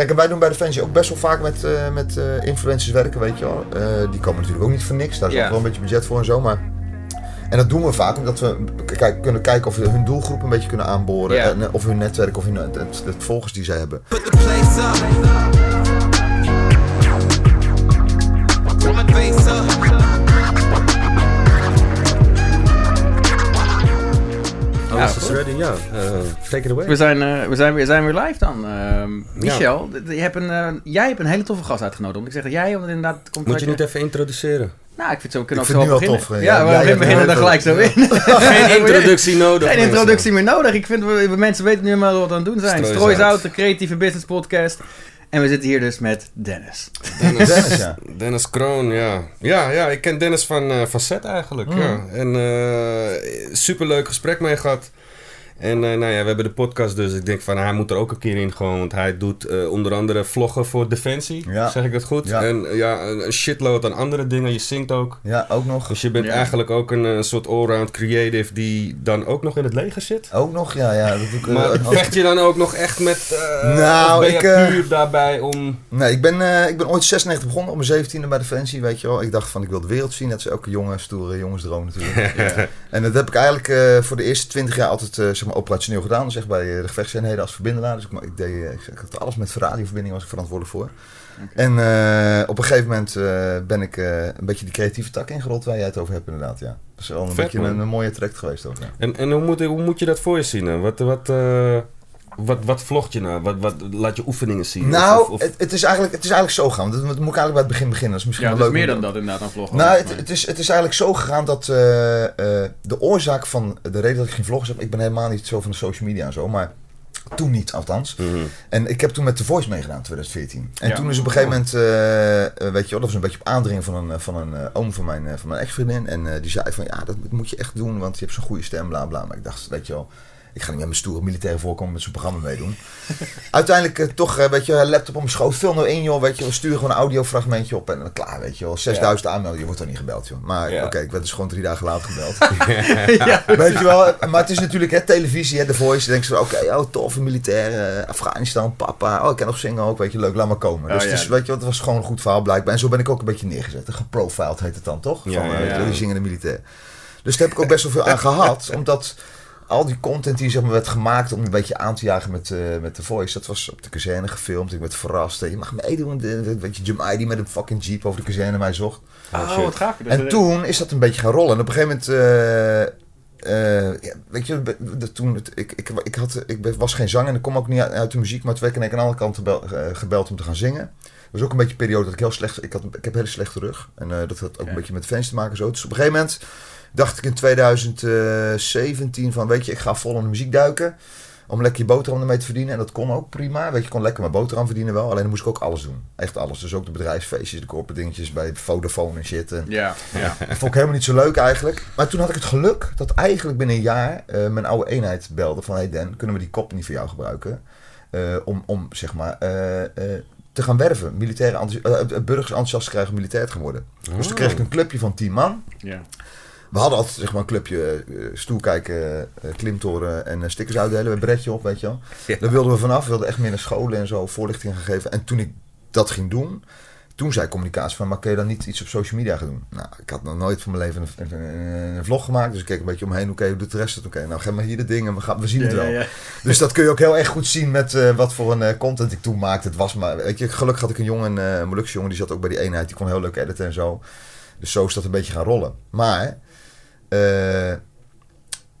Kijk, en wij doen bij Defensie ook best wel vaak met, eh, met eh, influencers werken, weet je wel. Eh, die komen natuurlijk ook niet voor niks. Daar is Ja. ook wel een beetje budget voor en zo, maar... En dat doen we vaak omdat we kijk, kunnen kijken of we hun doelgroep een beetje kunnen aanboren. Ja. En, of hun netwerk of hun, het, het, het volgers die zij hebben. Put the place up. Is ready, ja. Eh, take it away. We zijn, eh, we zijn, weer, zijn weer live dan. Ehm, Michel, je hebt een, eh, jij hebt een hele toffe gast uitgenodigd. Want ik zeg dat jij, want inderdaad... Komt Moet je niet even introduceren? Nou, ik vind zo, we kunnen Ik ook vind zo het beginnen. tof, Ja, ja. we beginnen er heel gelijk zo in. Geen introductie nodig. Geen introductie meer nodig. Ik vind, we, we- mensen weten nu maar wat we aan het doen zijn. Strooizout, de creatieve business podcast. En we zitten hier dus met Dennis. Dennis, Dennis, ja. Dennis Kroon, ja. Ja, ja, ik ken Dennis van, eh van Set eigenlijk, ja. En eh superleuk gesprek mee gehad. En eh, nou ja, we hebben de podcast dus. Ik denk van, hij moet er ook een keer in gewoon. Want hij doet eh, onder andere vloggen voor Defensie. Ja. Zeg ik dat goed? Ja. En ja, een een shitload aan andere dingen. Je zingt ook. Ja, ook nog. Dus je bent Ja. eigenlijk ook een, eh, soort allround creative die dan ook nog in het leger zit. Ook nog, ja. ja dat ik, eh, Maar vecht je dan ook nog echt met... eh, Nou, ben ik, eh, puur daarbij om... Nee, ik ben, eh, ik ben ooit 96 begonnen, op mijn 17e bij Defensie, weet je wel. Ik dacht van, ik wil de wereld zien. Dat is elke jonge, stoere jongensdroom natuurlijk. Ja. En dat heb ik eigenlijk eh, voor de eerste 20 jaar altijd zeg maar, operationeel gedaan. Dus echt bij eh, de gevechtseenheden als verbindelaar. Dus ik, ik, deed, eh, ik, ik had alles met radioverbinding was ik verantwoordelijk voor. En eh, op een gegeven moment eh, ben ik eh, een beetje die creatieve tak ingerold waar jij het over hebt inderdaad, ja. Dat is wel een Vet, beetje een, een mooie traject geweest ook, ja. En, en hoe, moet, hoe moet je dat voor je zien? hè? Wat, wat, eh, wat, wat vlogt je nou? Wat, wat, laat je oefeningen zien? Nou, Of- of- Het, het, is eigenlijk, het is eigenlijk zo gaan. Dat, dat moet ik eigenlijk bij het begin beginnen. Dat is misschien Ja, wel dat is leuk meer dan dat inderdaad aan vloggen. Nou, het, Maar- het, is, het is eigenlijk zo gegaan dat eh, eh, de oorzaak van de reden dat ik geen vlogs heb, ik ben helemaal niet zo van de social media en zo, maar toen niet althans. Mhm. En ik heb toen met The Voice meegedaan in 2014. En Ja. toen is op een gegeven moment, eh, weet je wel, dat was een beetje op aandringen van een, van een oom van mijn, van mijn ex-vriendin. En eh, die zei van, ja, dat moet je echt doen, want je hebt zo'n goede stem, bla bla. Maar ik dacht, weet je wel, ik ga niet met mijn stoere militaire voorkomen met zo'n programma meedoen. Uiteindelijk eh, toch, eh, weet je, laptop op mijn schoot, vul nou in joh, weet je, we sturen gewoon een audiofragmentje op en dan klaar, weet je wel. 6000 aanmeldingen, je wordt toch niet gebeld joh. Maar Ja. oké, ik werd dus gewoon drie dagen later gebeld. ja. Weet je wel, maar het is natuurlijk hè, televisie, hè, de voice. Dan denk je van, oké, oh tof, een militair, eh, Afghanistan, papa. Oh, ik kan nog zingen ook, weet je, leuk, laat maar komen. Oh, dus weet je, het was gewoon een goed verhaal blijkbaar. En zo ben ik ook een beetje neergezet. Geprofiled heet het dan, toch? Van, die zingende militair. Dus daar heb ik ook best wel veel aan gehad, omdat al die content die zeg maar, werd gemaakt om een beetje aan te jagen met, eh, met de voice, dat was op de kazerne gefilmd. Ik werd verrast. Je mag meedoen. de- Weet je, Jim die met een fucking jeep over de kazerne mij zocht. Oh, shit. wat gaaf. Dus, En eh, toen is dat een beetje gaan rollen. En op een gegeven moment, eh, eh, ja, weet je, de- toen het- ik, ik, ik, had, ik was geen zanger en ik kom ook niet uit, uit de muziek, maar twee keer aan de andere kant gebel- eh, gebeld om te gaan zingen. Het was ook een beetje een periode dat ik heel slecht, ik, had, ik heb een hele slechte rug. En eh, dat had ook Ja. een beetje met fans te maken. en Zo. Dus op een gegeven moment dacht ik in 2017 van, weet je, ik ga vol in de muziek duiken. Om lekker je boterham ermee te verdienen. En dat kon ook prima. Weet je, kon lekker mijn boterham verdienen wel. Alleen dan moest ik ook alles doen. Echt alles. Dus ook de bedrijfsfeestjes, de corporate dingetjes bij Vodafone en shit. En Ja, ja. dat vond ik helemaal niet zo leuk eigenlijk. Maar toen had ik het geluk dat eigenlijk binnen een jaar eh, mijn oude eenheid belde van... Hey Dan, kunnen we die kop niet voor jou gebruiken? Eh, om, om, zeg maar, eh, te gaan werven. Militaire burgers enthousiast te krijgen om militair te gaan worden. Dus toen kreeg ik een clubje van 10 man. ja. We hadden altijd zeg maar, een clubje eh, stoel kijken, eh, klimtoren en eh, stickers uitdelen. Met bretje op, weet je wel. Ja. Daar wilden we vanaf. We wilden echt meer naar scholen en zo voorlichting gaan geven. En toen ik dat ging doen, toen zei communicatie van, maar kun je dan niet iets op social media gaan doen? Nou, ik had nog nooit van mijn leven een, een, een- een vlog gemaakt. Dus ik keek een beetje omheen. Oké, hoe doet de rest het? Oké, nou, geef maar hier de dingen. We, gaan, we zien het wel. ja, ja. Dus dat kun je ook heel erg goed zien met wat voor een content ik toen maakte. Het was maar, weet je, gelukkig had ik een jongen, een Molukse jongen, die zat ook bij die eenheid. Die kon heel leuk editen en zo. Dus zo is dat een beetje gaan rollen. Maar eh,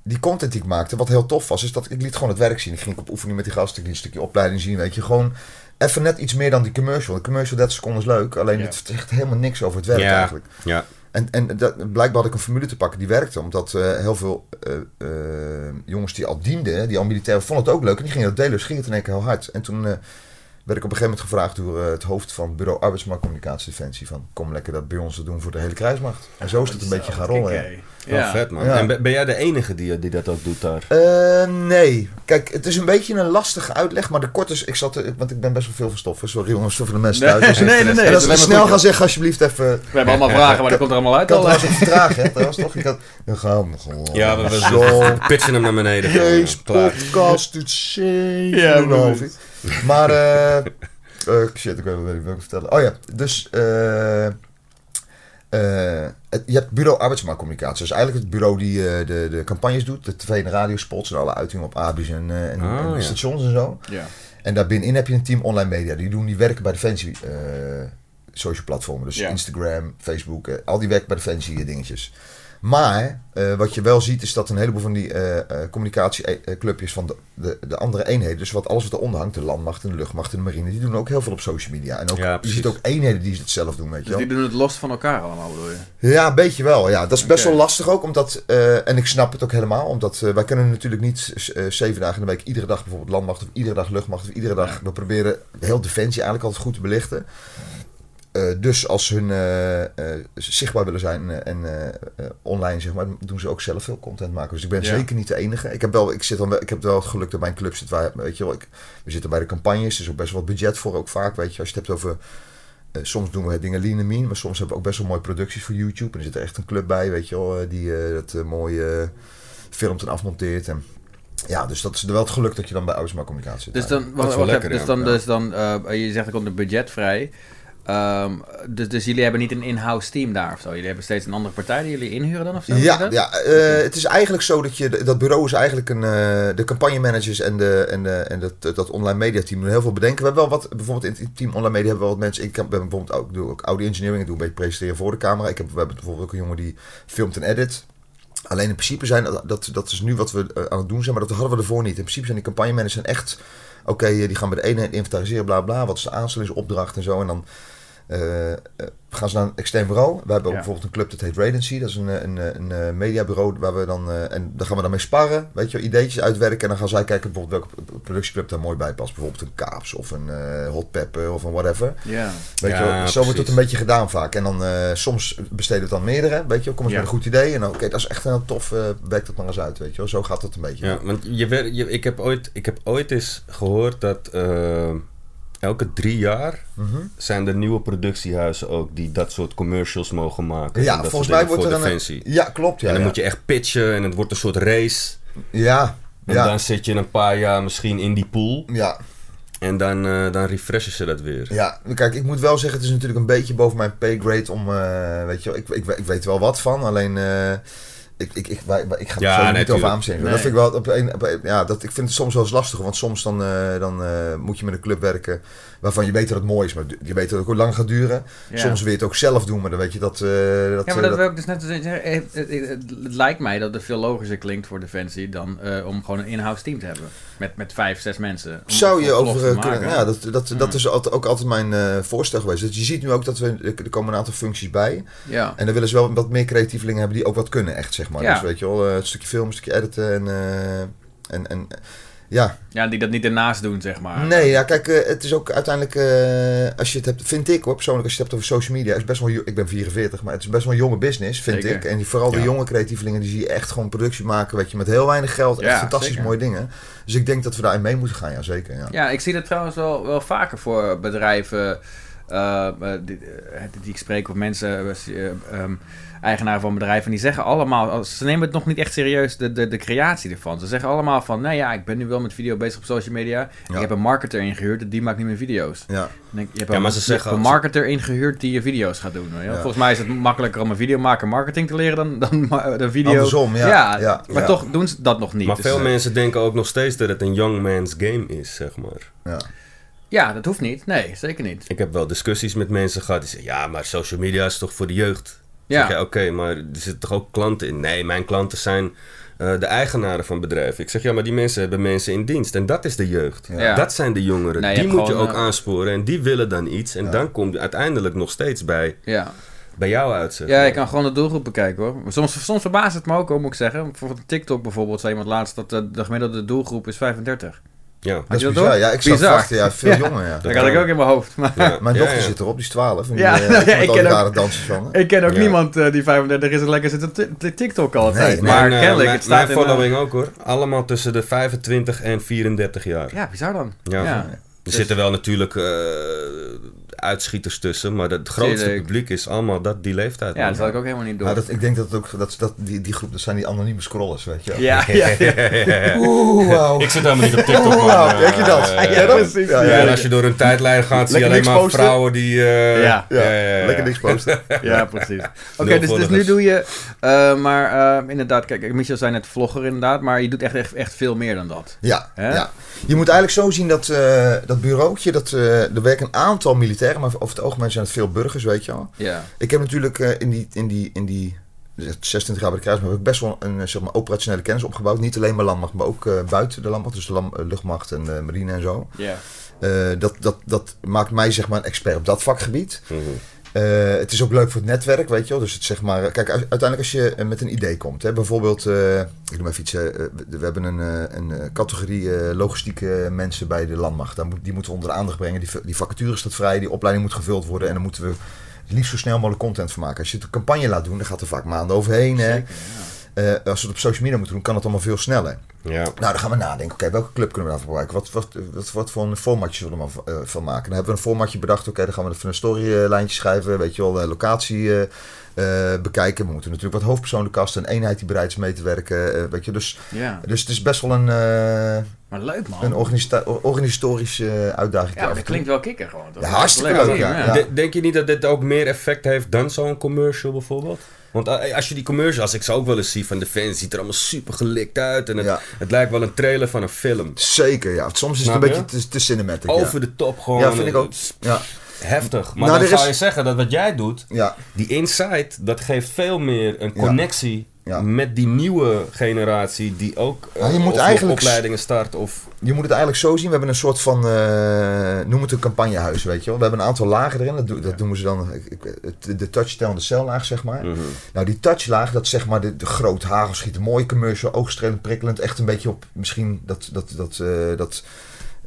die content die ik maakte, wat heel tof was, is dat ik liet gewoon het werk zien. Ik ging op oefening met die gasten, ik liet een stukje opleiding zien, weet je. Gewoon even net iets meer dan die commercial. De commercial 30 seconden is leuk, alleen Ja. het zegt helemaal niks over het werk Ja. eigenlijk. Ja. En, en dat, blijkbaar had ik een formule te pakken die werkte. Omdat eh, heel veel eh, jongens die al dienden, die al militair vonden het ook leuk. En die gingen dat delen, dus ging het in één keer heel hard. En toen eh, werd ik op een gegeven moment gevraagd door het hoofd van bureau arbeidsmarktcommunicatie Defensie. Van kom lekker dat bij ons te doen voor de hele krijgsmacht. En zo is het een beetje gaan rollen. Ja. Vet man. Ja. En ben ben jij de enige die, die dat ook doet daar? Eh, nee. Kijk, het is een beetje een lastige uitleg, maar de korte is, ik zat, er- want ik ben best wel veel van stoffen. Sorry jongens, voor de mensen Nee, thuis. Dus- nee, nee, nee, En dat als alleen snel maar ga goed, zeggen, alsjeblieft even... We hebben allemaal vragen, maar dat komt er allemaal uit. Ik had al. ook vertragen, hè? trouwens toch? Ik had, dan gaan we gewoon. Ja, we, we, Zo. we pitchen hem naar beneden. Deze Klaar. podcast doet zeven Ja, uur. Maar, eh, Eh, shit, ik weet niet wat ik wil vertellen. Oh ja, dus eh, eh, het- je hebt bureau arbeidsmarktcommunicatie. Dat is eigenlijk het bureau die eh, de, de campagnes doet. De tv- en radiospots en alle uitingen op ABI's en, eh, en, Ah, en ja. stations en zo. Ja. En daarbinnenin heb je een team online media. Die doen die werken bij Defensie eh social platformen. Dus Ja. Instagram, Facebook, eh, al die werken bij Defensie eh, dingetjes. Maar eh, wat je wel ziet is dat een heleboel van die eh communicatieclubjes van de, de, de andere eenheden, dus wat alles wat eronder hangt, de landmacht en de luchtmacht en de marine, die doen ook heel veel op social media. En ook, Ja, je ziet ook eenheden die het zelf doen, weet je Dus wel. die doen het los van elkaar allemaal, bedoel je? Ja, een beetje wel. Ja. Dat is best wel lastig ook, omdat, eh, en ik snap het ook helemaal, omdat eh, wij kunnen natuurlijk niet eh, zeven dagen in de week iedere dag bijvoorbeeld landmacht of iedere dag luchtmacht of iedere dag, Ja. we proberen heel defensie eigenlijk altijd goed te belichten. Eh, dus als hun eh, eh, zichtbaar willen zijn en eh, eh, online, zeg maar, doen ze ook zelf veel content maken. Dus ik ben Ja. zeker niet de enige. Ik heb wel, ik zit dan, wel- ik heb wel het geluk dat mijn club zit waar, weet je wel, ik, we zitten bij de campagnes, er is ook best wel wat budget voor, ook vaak, weet je, als je het hebt over eh, soms doen we dingen lean and mean, maar soms hebben we ook best wel mooie producties voor YouTube. En er zit er echt een club bij, weet je wel, die eh, dat mooi eh, filmt en afmonteert. En, ja, dus dat is wel het geluk dat je dan bij Ausma Communicatie zit. Dus dan, lekker, even, dus ja. dan, Ja. dus dan eh, je zegt er komt een budget vrij. Ehm, dus, dus jullie hebben niet een in-house team daar of zo? Jullie hebben steeds een andere partij die jullie inhuren dan of zo? Ja, ja eh, het is eigenlijk zo dat je, dat bureau is eigenlijk een, eh, de campagnemanagers en, de, en, de, en dat, dat online media team doen heel veel bedenken. We hebben wel wat, bijvoorbeeld in het team online media hebben we wel wat mensen, ik heb- bijvoorbeeld ook, ik doe ook audio engineering, ik doe een beetje presenteren voor de camera. Ik heb, we hebben bijvoorbeeld ook een jongen die filmt en edit. Alleen in principe zijn, dat, dat, is nu wat we eh, aan het doen zijn, maar dat hadden we ervoor niet. In principe zijn die campagnemanagers echt, oké, eh, die gaan bij de ene inventariseren, bla bla, wat is de aanstellingsopdracht en zo. En dan eh, eh, gaan ze naar een extern bureau. We hebben ook Ja. bijvoorbeeld een club dat heet Radency. Dat is een, eh, een, een, eh, mediabureau waar we dan... eh, en daar gaan we dan mee sparren. Weet je, ideetjes uitwerken. En dan gaan zij kijken bijvoorbeeld welke productieclub daar mooi bij past. Bijvoorbeeld een Kaaps of een eh, Hot Pepper of een whatever. Ja. Weet Ja, je, zo wordt het een beetje gedaan vaak. En dan eh, soms besteden we het dan meerdere. Weet je, kom eens Ja. met een goed idee. En dan, oké, dat is echt een tof. eh werk dat maar eens uit. Weet je, wel. zo gaat het een beetje. Ja, want je, je, ik, heb ooit, ik heb ooit eens gehoord dat elke drie jaar Mhm. zijn er nieuwe productiehuizen ook die dat soort commercials mogen maken. Ja, volgens mij wordt er voor Een, Defensie. ja, klopt. Ja, en dan ja. moet je echt pitchen en het wordt een soort race. ja, En ja, dan zit je een paar jaar misschien in die pool. ja. En dan, eh, dan refreshen ze dat weer. Ja, kijk, ik moet wel zeggen, het is natuurlijk een beetje boven mijn paygrade om, eh, weet je wel, ik, ik, ik weet wel wat van, alleen eh, ik, ik, ik, wij, wij- ik ga er Ja, zo nee, niet over aanzien. Nee. Dat vind ik wel, op een, op een- ja, dat, ik vind het soms wel eens lastig, want soms dan, eh, dan eh, moet je met een club werken waarvan je weet dat het mooi is, maar je weet dat het ook lang gaat duren. Ja. Soms wil je het ook zelf doen, maar dan weet je dat... eh, dat Ja, maar eh, dat dat- wil ik dus net zeggen. Het, het, lijkt mij dat het veel logischer klinkt voor Defensie dan eh, om gewoon een in-house team te hebben. Met, met vijf, zes mensen. Om Zou je over eh, kunnen. Ja, dat, dat, dat Mm. is altijd, ook altijd mijn eh, voorstel geweest. Dus je ziet nu ook dat we. Er komen een aantal functies bij. Ja. En dan willen ze wel wat meer creatievelingen hebben die ook wat kunnen, echt zeg maar. Ja. Dus weet je wel, eh, een stukje film, een stukje editen en. eh, en, en ja, ja, die dat niet ernaast doen, zeg maar. nee, ja, kijk, eh, het is ook uiteindelijk, eh, als je het hebt, vind ik hoor, persoonlijk, als je het hebt over social media, is best wel, ik ben 44, maar het is best wel een jonge business, vind Zeker. ik. En die- vooral de jonge creatievelingen, die zie je echt gewoon productie maken, weet je, met heel weinig geld, echt Ja, fantastisch zeker. mooie dingen. Dus ik denk dat we daarin mee moeten gaan, ja, zeker. Ja. Ja, ik zie dat trouwens wel, wel vaker voor bedrijven eh, die, die ik spreek, of mensen, eh, eigenaren van bedrijven, die zeggen allemaal, ze nemen het nog niet echt serieus, de, de, de creatie ervan. Ze zeggen allemaal van, nou ja, ik ben nu wel met video bezig op social media. Ja. Ik heb een marketer ingehuurd, die maakt niet meer video's. Ja. Denk, je hebt Ja, een, maar ze zeggen een marketer ingehuurd die je video's gaat doen. Ja. Volgens mij is het makkelijker om een videomaker marketing te leren dan, dan de video. Andersom, ja. Ja, maar ja. toch doen ze dat nog niet. Maar Dus, veel eh, mensen denken ook nog steeds dat het een young man's game is, zeg maar. Ja. Ja, dat hoeft niet. Nee, zeker niet. Ik heb wel discussies met mensen gehad die zeggen... Ja, maar social media is toch voor de jeugd? Ja. Zeg je, oké, maar er zitten toch ook klanten in? Nee, mijn klanten zijn eh, de eigenaren van bedrijven. Ik zeg, ja, maar die mensen hebben mensen in dienst. En dat is de jeugd. Ja. Dat zijn de jongeren. Nee, die moet je ook eh, aansporen. En die willen dan iets. En Ja. dan kom je uiteindelijk nog steeds bij, Ja. bij jou uit. zeg Ja, je kan gewoon de doelgroep bekijken hoor. Maar Soms, soms verbaast het me ook, hoor, moet ik zeggen. Bijvoorbeeld TikTok bijvoorbeeld, zei iemand laatst dat de, de gemiddelde doelgroep is 35. Ja. Dat is dat bizar. door? Ja, ik zat Bizar. wachten. Ja, veel Ja. jonger, ja. Dat had ik ook in mijn hoofd. Maar Ja. Mijn dochter ja. zit erop, die is 12. En die, Ja, eh, nou ik ken ook- ik ken ook niemand eh, die 35 is en lekker zit op ti- ti- TikTok altijd. Nee, nee. maar Mijn, kennelijk, mijn, het staat mijn in... following ook hoor. Allemaal tussen de 25 en 34 jaar. ja, bizar dan. Ja. Ja. Er zitten wel natuurlijk eh, uitschieters tussen. Maar het grootste Tuurlijk. publiek is allemaal dat, die leeftijd. Ja, man. dat had ik ook helemaal niet door. Dat, ik denk dat, het ook, dat, dat die, die groep, dat zijn die anonieme scrollers, weet je. Ja, ja, ja. Oeh, wauw. Ik zit helemaal niet op TikTok, Oeh. Eh, je dat? ja, dat precies. Ja, Ja, ja, en als je door een tijdlijn gaat, zie je alleen maar posten. vrouwen die... eh, Ja. Lekker niks posten. Ja, precies. Oké, dus, dus nu doe je... eh, maar eh, inderdaad, kijk, Michel zei net vlogger inderdaad, maar je doet echt, echt, echt veel meer dan dat. Ja, ja. Je moet eigenlijk zo zien dat dat bureautje, dat, er werken een aantal militairen, maar over het algemeen zijn het veel burgers, weet je wel. Ja. Ik heb natuurlijk uh, in die, in die, in die 26 jaar bij de kruis, heb ik best wel een zeg maar, operationele kennis opgebouwd. Niet alleen bij landmacht, maar ook buiten de landmacht, dus de land, luchtmacht en marine en zo. Ja. dat, dat, dat maakt mij zeg maar een expert op dat vakgebied. Mhm. Uh, het is ook leuk voor het netwerk, weet je wel. Dus het zeg maar, kijk, uiteindelijk als je met een idee komt, hè, bijvoorbeeld, uh, ik noem even iets, we hebben een, een categorie logistieke mensen bij de landmacht. Die moeten we onder de aandacht brengen. Die, die vacature staat vrij, die opleiding moet gevuld worden en dan moeten we het liefst zo snel mogelijk content van maken. Als je het een campagne laat doen, dan gaat er vaak maanden overheen. Hè. Uh, als we het op social media moeten doen, kan het allemaal veel sneller. Ja. Nou, dan gaan we nadenken. Oké, okay, welke club kunnen we daarvoor gebruiken? Wat, wat, wat, wat voor een formatje zullen we er uh, van maken? Dan hebben we een formatje bedacht. Oké, okay, dan gaan we even een storylijntje schrijven. Weet je wel, de locatie uh, uh, bekijken. We moeten natuurlijk wat hoofdpersonen kasten. Een eenheid die bereid is mee te werken. weet je, dus, ja. dus het is best wel een... maar leuk man. Een organisa organisatorische uitdaging. Ja, dat klinkt wel kikker gewoon. Dat ja, hartstikke leuk. Ja. Ja. De, denk je niet dat dit ook meer effect heeft dan zo'n commercial bijvoorbeeld? Want als je die commercial, als ik ze ook wel eens zie van Defense, ziet er allemaal super gelikt uit. En het, ja. het lijkt wel een trailer van een film. Zeker, ja. Soms is het een je? beetje te, te cinematic. Over ja. de top gewoon. Ja, vind ik ook. Ja. Heftig. Maar Nou, dan zou is- je zeggen dat wat jij doet, Ja. die insight, dat geeft veel meer een connectie Ja. met die nieuwe generatie die ook je eh, moet eigenlijk- opleidingen start of... Je moet het eigenlijk zo zien. We hebben een soort van, eh, noem het een campagnehuis, weet je wel. We hebben een aantal lagen erin. Dat, do- dat noemen ze dan het- de touchdown, de cellaag, zeg maar. Mhm. Nou, die touchlaag, dat is zeg maar de, de groot hagelschieten. Mooie commercial, oogstrelend, prikkelend. Echt een beetje op, misschien dat, dat, dat, eh, dat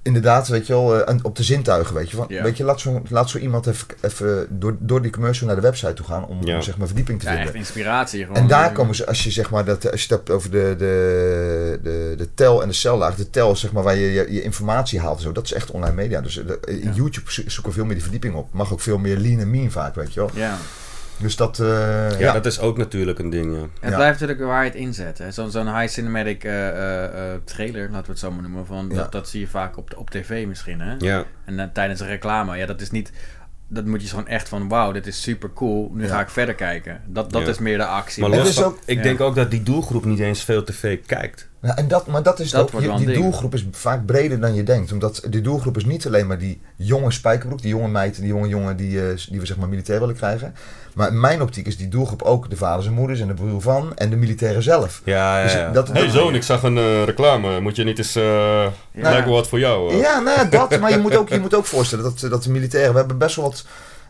inderdaad, weet je wel, eh, aan- op de zintuigen, weet je. Van, Ja. weet je, laat zo, laat zo iemand even, even door, door die commercial naar de website toe gaan om Ja. zeg maar verdieping te Ja, vinden. echt inspiratie gewoon. En daar komen ze, als je zeg maar dat, als je het hebt over de, de, de, de tel en de cellaag, de tel zeg maar waar je je, je informatie haalt en zo, dat is echt online media. Dus eh, de- in Ja. YouTube zo- zoeken we veel meer die verdieping op. Mag ook veel meer lean en mean vaak, weet je wel. Ja. Dus dat, eh, Ja, ja. dat is ook natuurlijk een ding, ja. Het Ja. blijft natuurlijk waar je het inzet. hè. Zo'n zo'n high cinematic eh, eh, eh, trailer, laten we het zo maar noemen. Van, Ja. dat, dat zie je vaak op, de- op tv misschien. Hè? Ja, En dan tijdens een reclame. Ja, dat is niet... Dat moet je gewoon echt van, wauw, dit is super cool. Nu Ja. ga ik verder kijken. Dat, dat Ja. is meer de actie. maar los ook- ik ja. denk ook dat die doelgroep niet eens veel tv kijkt. Ja, en dat, maar dat is Dat ook, die ding. doelgroep is vaak breder dan je denkt. Omdat die doelgroep is niet alleen maar die jonge spijkerbroek, die jonge meid, die jonge jongen die, eh, die we zeg maar militair willen krijgen. Maar in mijn optiek is die doelgroep ook de vaders en moeders en de broer van en de militairen zelf. Ja, ja, Dus dat- hey dat- zoon, ik zag een eh, reclame. Moet je niet eens... eh Lijkt wel wat voor jou. Ja, nou ja, dat. Maar je moet ook, je moet ook voorstellen dat, dat de militairen... We hebben best wel wat...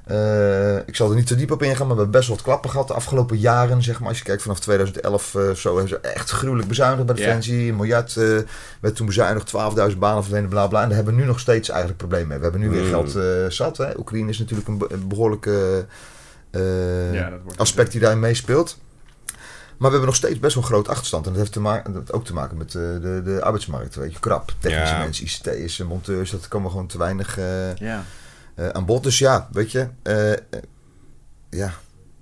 eh, ik zal er niet te diep op ingaan, maar we hebben best wel wat klappen gehad de afgelopen jaren. Zeg maar. Als je kijkt vanaf 2011 eh, zo hebben ze echt gruwelijk bezuinigd bij. Defensie. Een miljard eh, werd toen bezuinigd, 12.000 banen verdwenen, bla bla. En daar hebben we nu nog steeds eigenlijk problemen mee. We hebben nu weer Mm. geld zat. Hè. Oekraïne is natuurlijk een, be- een behoorlijke eh, Ja, aspect die daarin meespeelt. Maar we hebben nog steeds best wel een groot achterstand. En dat heeft te ma- dat heeft ook te maken met eh, de, de arbeidsmarkt. Weet je, krap. Technische Ja. mensen, ICT'ers, eh, monteurs. Dat komen gewoon te weinig Ja. Eh, aan bod. Dus ja, weet je. eh, ja,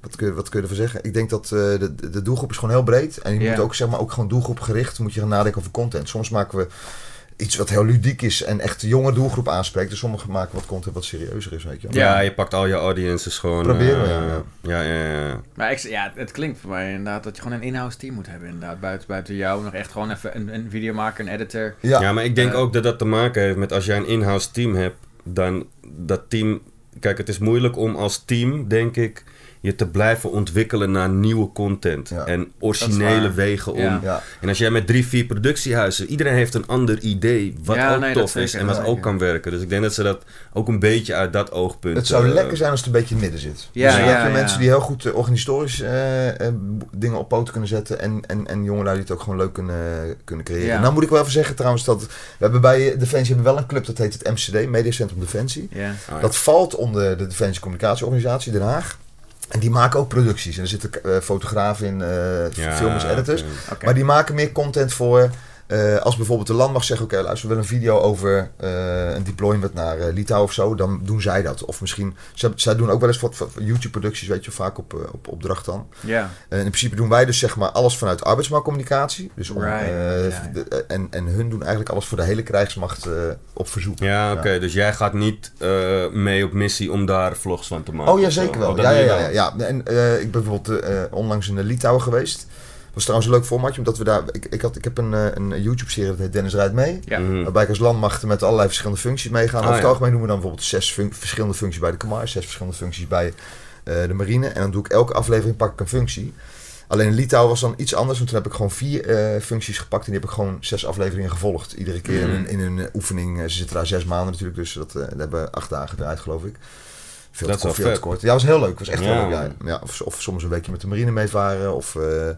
wat kun, je, wat kun je ervan zeggen? Ik denk dat eh, de, de- doelgroep is gewoon heel breed. En je moet ook, zeg maar, ook gewoon doelgroepgericht moet je gaan nadenken over content. Soms maken we iets wat heel ludiek is en echt de jonge doelgroep aanspreekt. En sommigen maken wat content wat serieuzer is, weet je. Ja, je pakt al je audiences gewoon. Proberen we, eh, ja, ja, ja, ja. Maar ik, ja, het klinkt voor mij inderdaad dat je gewoon een in-house team moet hebben. Inderdaad, buiten, buiten jou nog echt gewoon even een, een videomaker, een editor. Ja, Ja, maar ik denk ook dat dat te maken heeft met als jij een in-house team hebt, dan dat team. Kijk, het is moeilijk om als team, denk ik, je te blijven ontwikkelen naar nieuwe content. Ja. En originele wegen om. Ja. En als jij met drie, vier productiehuizen, iedereen heeft een ander idee wat Ja, ook nee, tof is en wat ook kan werken. Dus ik denk dat ze dat ook een beetje uit dat oogpunt. Het zou eh, lekker zijn als het een beetje in het midden zit. Ja, dus ja, mensen die heel goed eh, organisatorisch b- dingen op poten kunnen zetten. En, en, en jongelui die het ook gewoon leuk kunnen, kunnen creëren. Ja. Nou moet ik wel even zeggen trouwens dat we hebben bij Defensie hebben we wel een club dat heet het MCD, Mediacentrum Defensie. Ja. ah, ja. Dat valt onder de Defensie Communicatieorganisatie Den Haag. En die maken ook producties. En er zitten eh, fotografen in, eh Ja, filmers, editors. Maar die maken meer content voor eh, als bijvoorbeeld de landmacht zegt, oké, luister, we willen een video over eh, een deployment naar Litouwen of zo, dan doen zij dat. Of misschien, zij, zij doen ook wel eens wat, YouTube-producties, weet je, vaak op, op opdracht dan. Ja. En in principe doen wij dus zeg maar alles vanuit arbeidsmarktcommunicatie. Dus om, Right, eh, de- en, en hun doen eigenlijk alles voor de hele krijgsmacht eh, op verzoek. Ja, oké. Dus jij gaat niet eh, mee op missie om daar vlogs van te maken? Oh ja, zeker wel. Oh, dat ja, ja, ja, wel. ja. En eh, ik ben bijvoorbeeld eh, onlangs in Litouwen geweest. Was trouwens een leuk formatje, omdat we daar... Ik, ik, had, ik heb een, eh, een YouTube-serie, dat heet Dennis Rijdt Mee. Ja. Mhm. Waarbij ik als landmacht met allerlei verschillende functies meegaan. Ah, Over het ja. algemeen doen we dan bijvoorbeeld zes fun- verschillende functies bij de Kamar, zes verschillende functies bij eh, de marine. En dan doe ik elke aflevering pak ik een functie. Alleen in Litouwen was dan iets anders, want toen heb ik gewoon vier eh, functies gepakt en die heb ik gewoon zes afleveringen gevolgd. Iedere keer Mhm. in, in een oefening. Ze zitten daar zes maanden natuurlijk, dus dat, dat hebben we acht dagen gedraaid geloof ik. Veel Dat te is kort, veel te kort. Ja, was heel leuk. was echt heel leuk. Ja. of, of soms een weekje met de marine meevaren of eh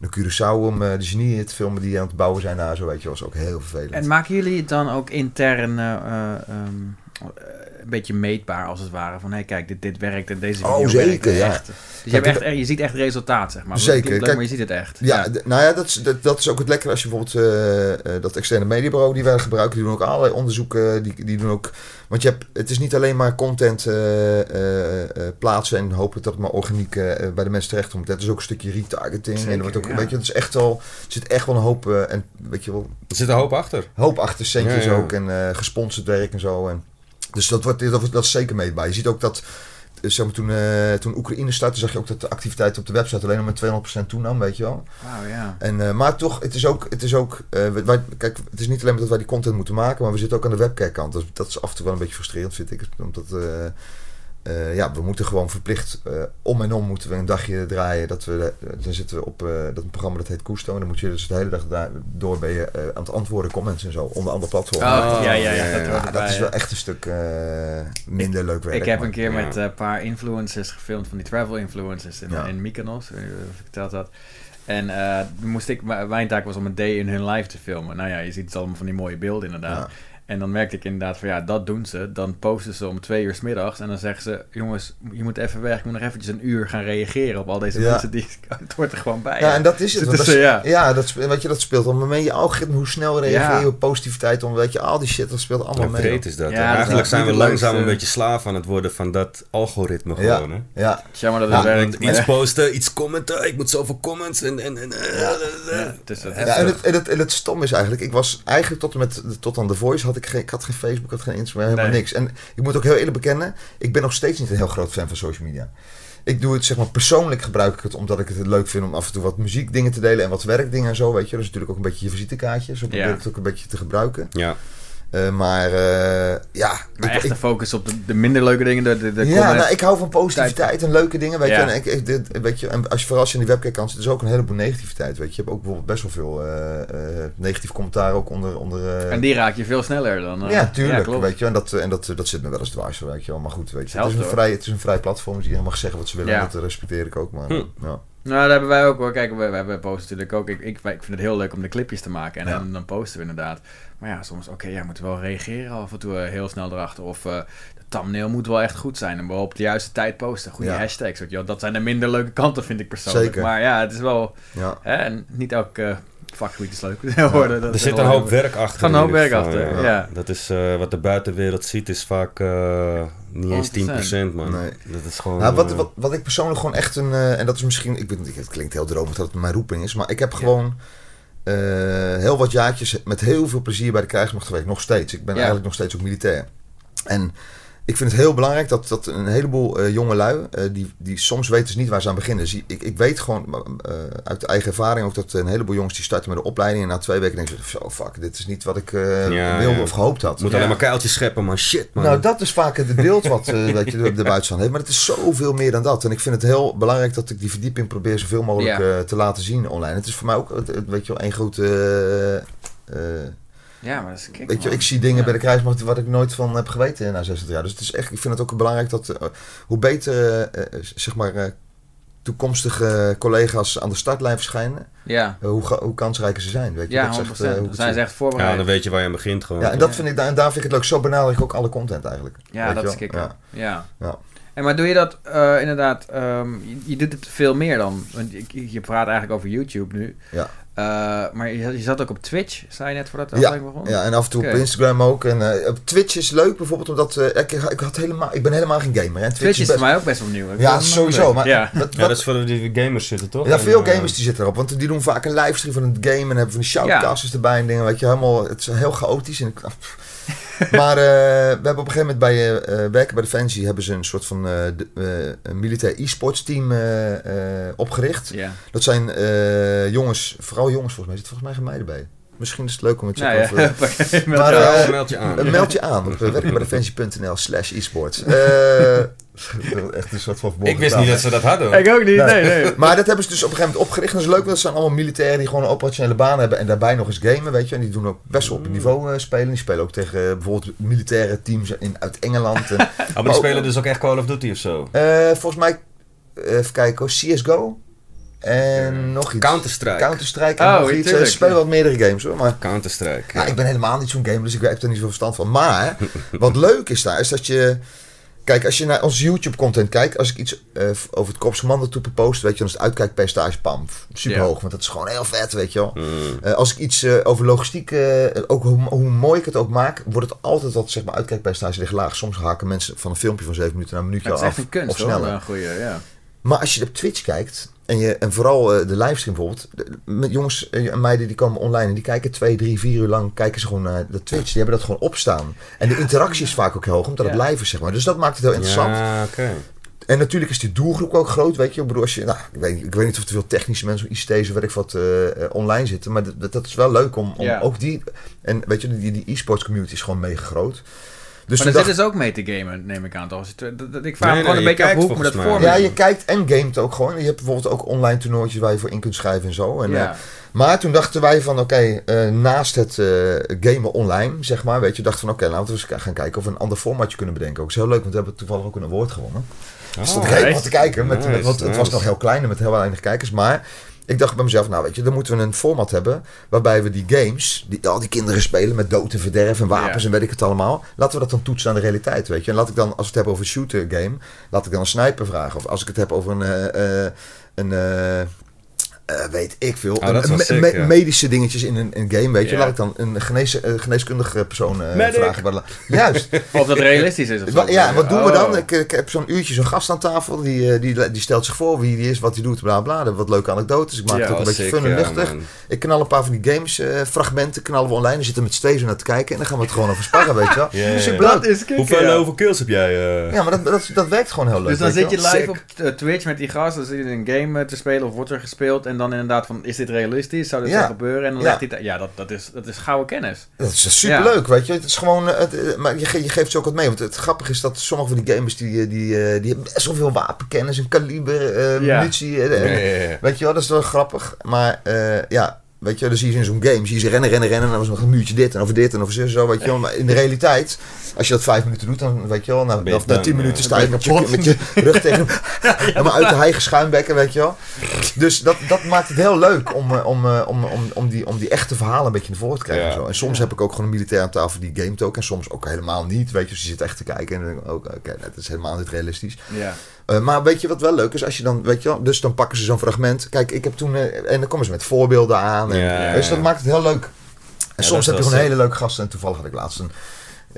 naar Curaçao om eh, de genie te filmen die aan het bouwen zijn daar. Zo weet je, was ook heel vervelend. En maken jullie het dan ook intern eh, eh, ehm, eh, een beetje meetbaar als het ware? Van hé, kijk, dit, dit werkt en deze Oh, video werkt zeker, ja. echt. Dus je, hebt echt, je ziet echt resultaat, zeg maar. Zeker, leuk, kijk- maar je ziet het echt. Ja, nou ja, dat is, dat, dat is ook het lekkere als je bijvoorbeeld eh, eh, dat externe mediabureau die wij gebruiken, die doen ook allerlei onderzoeken, die, die doen ook, want je hebt, het is niet alleen maar content eh, eh, eh, plaatsen en hopen dat het maar organiek eh, bij de mensen terecht komt. Het is ook een stukje retargeting en Zeker, er wordt ook, ja. weet je, het is echt wel, er zit echt wel een hoop en weet je wel, Er zit een hoop achter. hoop achter centjes Ja, ja. ook en eh, gesponsord werk en zo. En, dus dat, wordt, dat, wordt- dat is zeker meetbaar. Je ziet ook dat, eh, zeg maar, toen, eh, toen Oekraïne startte, zag je ook dat de activiteit op de website alleen nog met 200% toenam, weet je wel. Ja. En, eh, maar toch, het is ook, het is ook wij, kijk, het is niet alleen maar dat wij die content moeten maken, maar we zitten ook aan de webcam-kant. Dus dat is af en toe wel een beetje frustrerend, vind ik. Omdat, eh, ja, we moeten gewoon verplicht, eh, om en om moeten we een dagje draaien. Dat we, eh, dan zitten we op dat een programma dat heet Koesto. En dan moet je dus de hele dag daar- door ben je aan het antwoorden, comments en zo, onder andere platformen. Oh, ja, ja, dat ja. is wel echt een stuk minder leuk werk. Ik heb maar- een keer Ja. met een paar influencers gefilmd, van die travel influencers in, Ja. in Mykonos. Of ik verteld had. En moest ik, mijn taak was om een day in hun life te filmen. Nou ja, je ziet het allemaal van die mooie beelden inderdaad. Ja. En dan merkte ik inderdaad van ja, dat doen ze. Dan posten ze om twee uur 's middags. En dan zeggen ze, jongens, je moet even weg. Ik moet nog eventjes een uur gaan reageren op al deze Ja. mensen. Die, het hoort er gewoon bij. Ja, en dat is het. Dus dat is, ja. ja, dat, weet je, dat speelt allemaal mee. Je algoritme, hoe snel reageer je Ja. op positiviteit. Om, weet je, al die shit, dat speelt allemaal mee. breed is dat? Eigenlijk zijn we langzaam een beetje slaaf aan het worden van dat algoritme Ja. gewoon. Hè? Ja, Jammer dat het Ja, werkt. Iets posten, iets commenten. Ik moet zoveel comments en... en, en eh, Ja, eh, dus dat Ja, en, het, en, het, en het stom is eigenlijk, ik was eigenlijk tot en met tot aan The Voice had ik geen, ik had geen Facebook, ik had geen Instagram, helemaal Nee. niks. En ik moet ook heel eerlijk bekennen, ik ben nog steeds niet een heel groot fan van social media. Ik doe het zeg maar persoonlijk gebruik ik het omdat ik het leuk vind om af en toe wat muziekdingen te delen en wat werkdingen en zo, weet je. Dat is natuurlijk ook een beetje je visitekaartje, zo probeer Ja. ik het ook een beetje te gebruiken. Ja, Eh, maar eh, ja, Maar ik, echt de focus op de, de minder leuke dingen. De, de, de ja, nou, ik hou van positiviteit en leuke dingen, weet Ja. je. En, ik, ik, dit, weet je. en als je vooral als je in die webcam kan zit, is ook een heleboel negativiteit, weet je. Je hebt ook bijvoorbeeld best wel veel eh eh negatief commentaar ook onder... onder eh, En die raak je veel sneller dan... eh, ja, tuurlijk, weet je. En, dat, en dat, dat zit me wel eens dwars, weet je wel. Maar goed, weet je. Het is, een vrij, het is een vrij platform, dus iedereen mag zeggen wat ze willen. Ja. En dat respecteer ik ook, maar Hm. ja. Nou, dat hebben wij ook hoor. Kijk, wij, wij, wij posten natuurlijk ook. Ik, ik, ik vind het heel leuk om de clipjes te maken. En Ja. dan, dan posten we inderdaad. Maar ja, soms, oké, ja, moeten we wel reageren af en toe eh, heel snel erachter. Of eh, de thumbnail moet wel echt goed zijn. En we op de juiste tijd posten. Goede Ja. hashtags. Weet je wel. Dat zijn de minder leuke kanten, vind ik persoonlijk. Zeker. Maar ja, het is wel... ja. Hè, en niet elk eh, vakgebied is leuk. Dat er zit wel een hoop werk achter. In een hoop werk achter, ja. Dat is eh, wat de buitenwereld ziet, is vaak eh, niet eens 10%, man. Nee. Dat is gewoon... Nou, wat, wat, wat ik persoonlijk gewoon echt een... en dat is misschien... Ik weet, niet, het klinkt heel dromig dat het mijn roeping is. Maar ik heb gewoon eh, heel wat jaartjes met heel veel plezier bij de krijgsmacht gewerkt. Nog steeds. Ik ben Ja. eigenlijk nog steeds ook militair. En ik vind het heel belangrijk dat, dat een heleboel eh, jonge lui... eh, die, die soms weten ze niet waar ze aan beginnen. Dus ik, ik weet gewoon eh, uit eigen ervaring ook dat een heleboel jongens die starten met de opleiding... en na twee weken denken ze... Zo, fuck, dit is niet wat ik eh, Ja, wilde ja. of gehoopt had. moet Ja. alleen maar kuiltjes scheppen, man. Shit, man. Nou, dat is vaak het beeld wat eh, weet je, de, de buitenstand heeft. Maar het is zoveel meer dan dat. En ik vind het heel belangrijk dat ik die verdieping probeer zoveel mogelijk Ja. eh, te laten zien online. Het is voor mij ook, weet je wel, één grote... Ja, maar dat is kijk, weet je, ik zie dingen Ja. bij de krijgsmacht wat ik nooit van heb geweten na 60 jaar. Dus het is echt, ik vind het ook belangrijk dat eh, hoe beter, eh, eh, zeg maar, eh, toekomstige collega's aan de startlijn verschijnen... Ja, hoe, hoe kansrijker ze zijn. Weet je? ja Dat is 100%. echt, eh, hoe zijn ze echt Ja, voorbereid. dan weet je waar je aan begint gewoon. Ja, en dat vind ik, en daar vind ik het leuk. Zo benadruk ik ook alle content eigenlijk. Ja, dat is kicken. Ja. Ja. En maar doe je dat eh, inderdaad, ehm, je, je doet het veel meer dan, want je, je praat eigenlijk over YouTube nu. Ja. Eh, maar je, je zat ook op Twitch, zei je net voordat de Ja, aflevering begon? Ja, en af en toe op Instagram ook. En eh, op Twitch is leuk bijvoorbeeld omdat... eh, ik, ik, had helemaal, ik ben helemaal geen gamer. Hè. Twitch, Twitch is best- voor mij ook best wel nieuw. Ik Ja, sowieso. Maar Ja. wat, Ja, wat- dat is voor die gamers zitten, toch? Ja, En, veel gamers die zitten erop. Want die doen vaak een livestream van een game en hebben van die shoutcasters erbij en dingen. Weet je, helemaal, het is heel chaotisch. En, ik- maar eh, we hebben op een gegeven moment bij eh, eh, werken bij Defensie hebben ze een soort van eh, de- eh, een militair e-sports team opgericht. Ja. Dat zijn eh, jongens, vooral jongens volgens mij. Zitten volgens mij geen meiden bij. Misschien is het leuk om het te Nou ja, over- maar, Ja, eh, meld je aan. Meld je aan op uh, werkenbijdefensie.nl slash e-sports. Echt een soort van verborgen Ik wist niet dat ze dat hadden. hoor. ik ook niet, nee, nee. Maar dat hebben ze dus op een gegeven moment opgericht. En dat is leuk, want dat zijn allemaal militairen die gewoon een operationele baan hebben. En daarbij nog eens gamen, weet je. En die doen ook best wel op een niveau eh, spelen. Die spelen ook tegen eh, bijvoorbeeld militaire teams in, uit Engeland. En, Oh, maar die spelen dus ook echt Call of Duty of zo. eh, volgens mij, eh, even kijken hoor, CSGO. En nog iets. Counter-Strike. Counter-Strike en Oh, nog iets. Ze spelen ja. wat meerdere games hoor. Maar Counter-Strike. ja, ik ben helemaal niet zo'n gamer, dus ik heb er niet zoveel verstand van. Maar wat leuk is daar, is dat je... Kijk, als je naar onze YouTube-content kijkt, als ik iets eh, over het Korps Commandotroepen post, weet je, dan is het uitkijkpercentage pam, super hoog. Want dat is gewoon heel vet, weet je wel. Mm. Eh, als ik iets eh, over logistiek, ook hoe, hoe mooi ik het ook maak, wordt het altijd wat, zeg maar, uitkijkpercentage ligt laag. Soms haken mensen van een filmpje van 7 minuten naar een minuutje Het is af. echt een kunst of hoor, een goeie, ja. Maar als je op Twitch kijkt, en, je, en vooral eh, de livestream bijvoorbeeld, de- met jongens eh, en meiden die komen online en die kijken twee, drie, vier uur lang, kijken ze gewoon naar de Twitch. Die hebben dat gewoon opstaan. En de interactie is vaak ook heel hoog, omdat het live is, zeg maar. Dus dat maakt het heel interessant. Ja, oké. En natuurlijk is die doelgroep ook groot, weet je. Ik bedoel, als je, nou, ik weet, ik weet niet of er veel technische mensen, ICT's of weet ik wat, eh, online zitten. Maar dat, dat is wel leuk om, om Ja. ook die... En weet je, die, die e-sports community is gewoon mega groot. Dus maar toen dan dacht- zit dus ook mee te gamen, neem ik aan. Toch? Dat- dat- Ik vraag Nee, me gewoon nee, een je beetje af hoe ik me dat voor Ja, je kijkt en gamet ook gewoon. Je hebt bijvoorbeeld ook online toernooitjes waar je voor in kunt schrijven en zo. En, eh, maar toen dachten wij van, oké, eh, naast het eh, gamen online, zeg maar, weet je, dachten van, oké, laten we eens gaan kijken of we een ander formatje kunnen bedenken. Ook is heel leuk, want we hebben toevallig ook een award gewonnen. Oh, stond nice. helemaal te kijken, met, Nice, met- want het was nog heel klein en met heel weinig kijkers. Maar ik dacht bij mezelf, nou weet je, dan moeten we een format hebben waarbij we die games, die al die kinderen spelen met dood en verderf en wapens Ja. en weet ik het allemaal. Laten we dat dan toetsen aan de realiteit, weet je. En laat ik dan, als we het hebben over een shooter game, laat ik dan een sniper vragen. Of als ik het heb over een, eh, eh, een eh, eh, weet ik veel, Oh, me- sick, me- ja. medische dingetjes in een, een game, weet je. Ja. Laat ik dan een genees, eh, geneeskundige persoon eh, Medic. vragen. Juist. Of dat realistisch is of zo. Wa- Ja, wat doen we dan? Oh. Ik, ik heb zo'n uurtje zo'n gast aan tafel. Die, eh, die, die stelt zich voor wie die is, wat hij doet, bla bla. Wat leuke anekdotes. Ik maak Ja, het ook een beetje sick, fun en luchtig. ik knal een paar van die games eh, fragmenten, knallen we online. Dan zitten we met z'n tweeën naar te kijken. En dan gaan we het gewoon over sparren, weet je wel. Superleuk. Dat is kicken, Hoeveel, ja. eh, hoeveel kills heb jij? eh? Ja, maar dat, dat, dat werkt gewoon heel leuk. Dus dan zit je live op eh, Twitch met die gast, dan zit je een game eh, te spelen of wordt er gespeeld en dan inderdaad van, is dit realistisch? Zou dit Ja. zo gebeuren? En dan Ja. legt hij. Ja, dat, dat, is, dat is gouden kennis. Dat is superleuk, weet je. Het is gewoon, eh, het, eh, maar je, ge- je geeft ze ook wat mee. Want het grappige is dat sommige van die gamers, die, eh, die, die hebben best wel veel wapenkennis en kaliber, Ja. munitie. Weet je wel, dat is wel grappig. Maar eh, ja, weet je dan zie je ze in zo'n game, zie je ze rennen, rennen, rennen. En dan was nog een muurtje dit en over dit en over zo, zo, weet je wel. Maar in de realiteit, als je dat vijf minuten doet, dan weet je wel, na, na done, tien minuten sta Ben je met je, kapot. met je rug tegen hem. Helemaal uit de hei schuimbekken, weet je wel. Dus dat, dat maakt het heel leuk om, eh, om, eh, om, om, om, die, om die echte verhalen een beetje naar voren te krijgen. Ja. En, zo. en soms heb ik ook gewoon een militair aan tafel die gamet ook. En soms ook helemaal niet, weet je. Dus die zit echt te kijken en dan denk ik ook, oké, dat is helemaal niet realistisch. Ja. Eh, maar weet je wat wel leuk is? Als je dan, weet je wel, dus dan pakken ze zo'n fragment. Kijk, ik heb toen, eh, en dan komen ze met voorbeelden aan. En, Ja, dus dat maakt het heel leuk. En soms heb je gewoon hele leuke gasten. En toevallig had ik laatst een,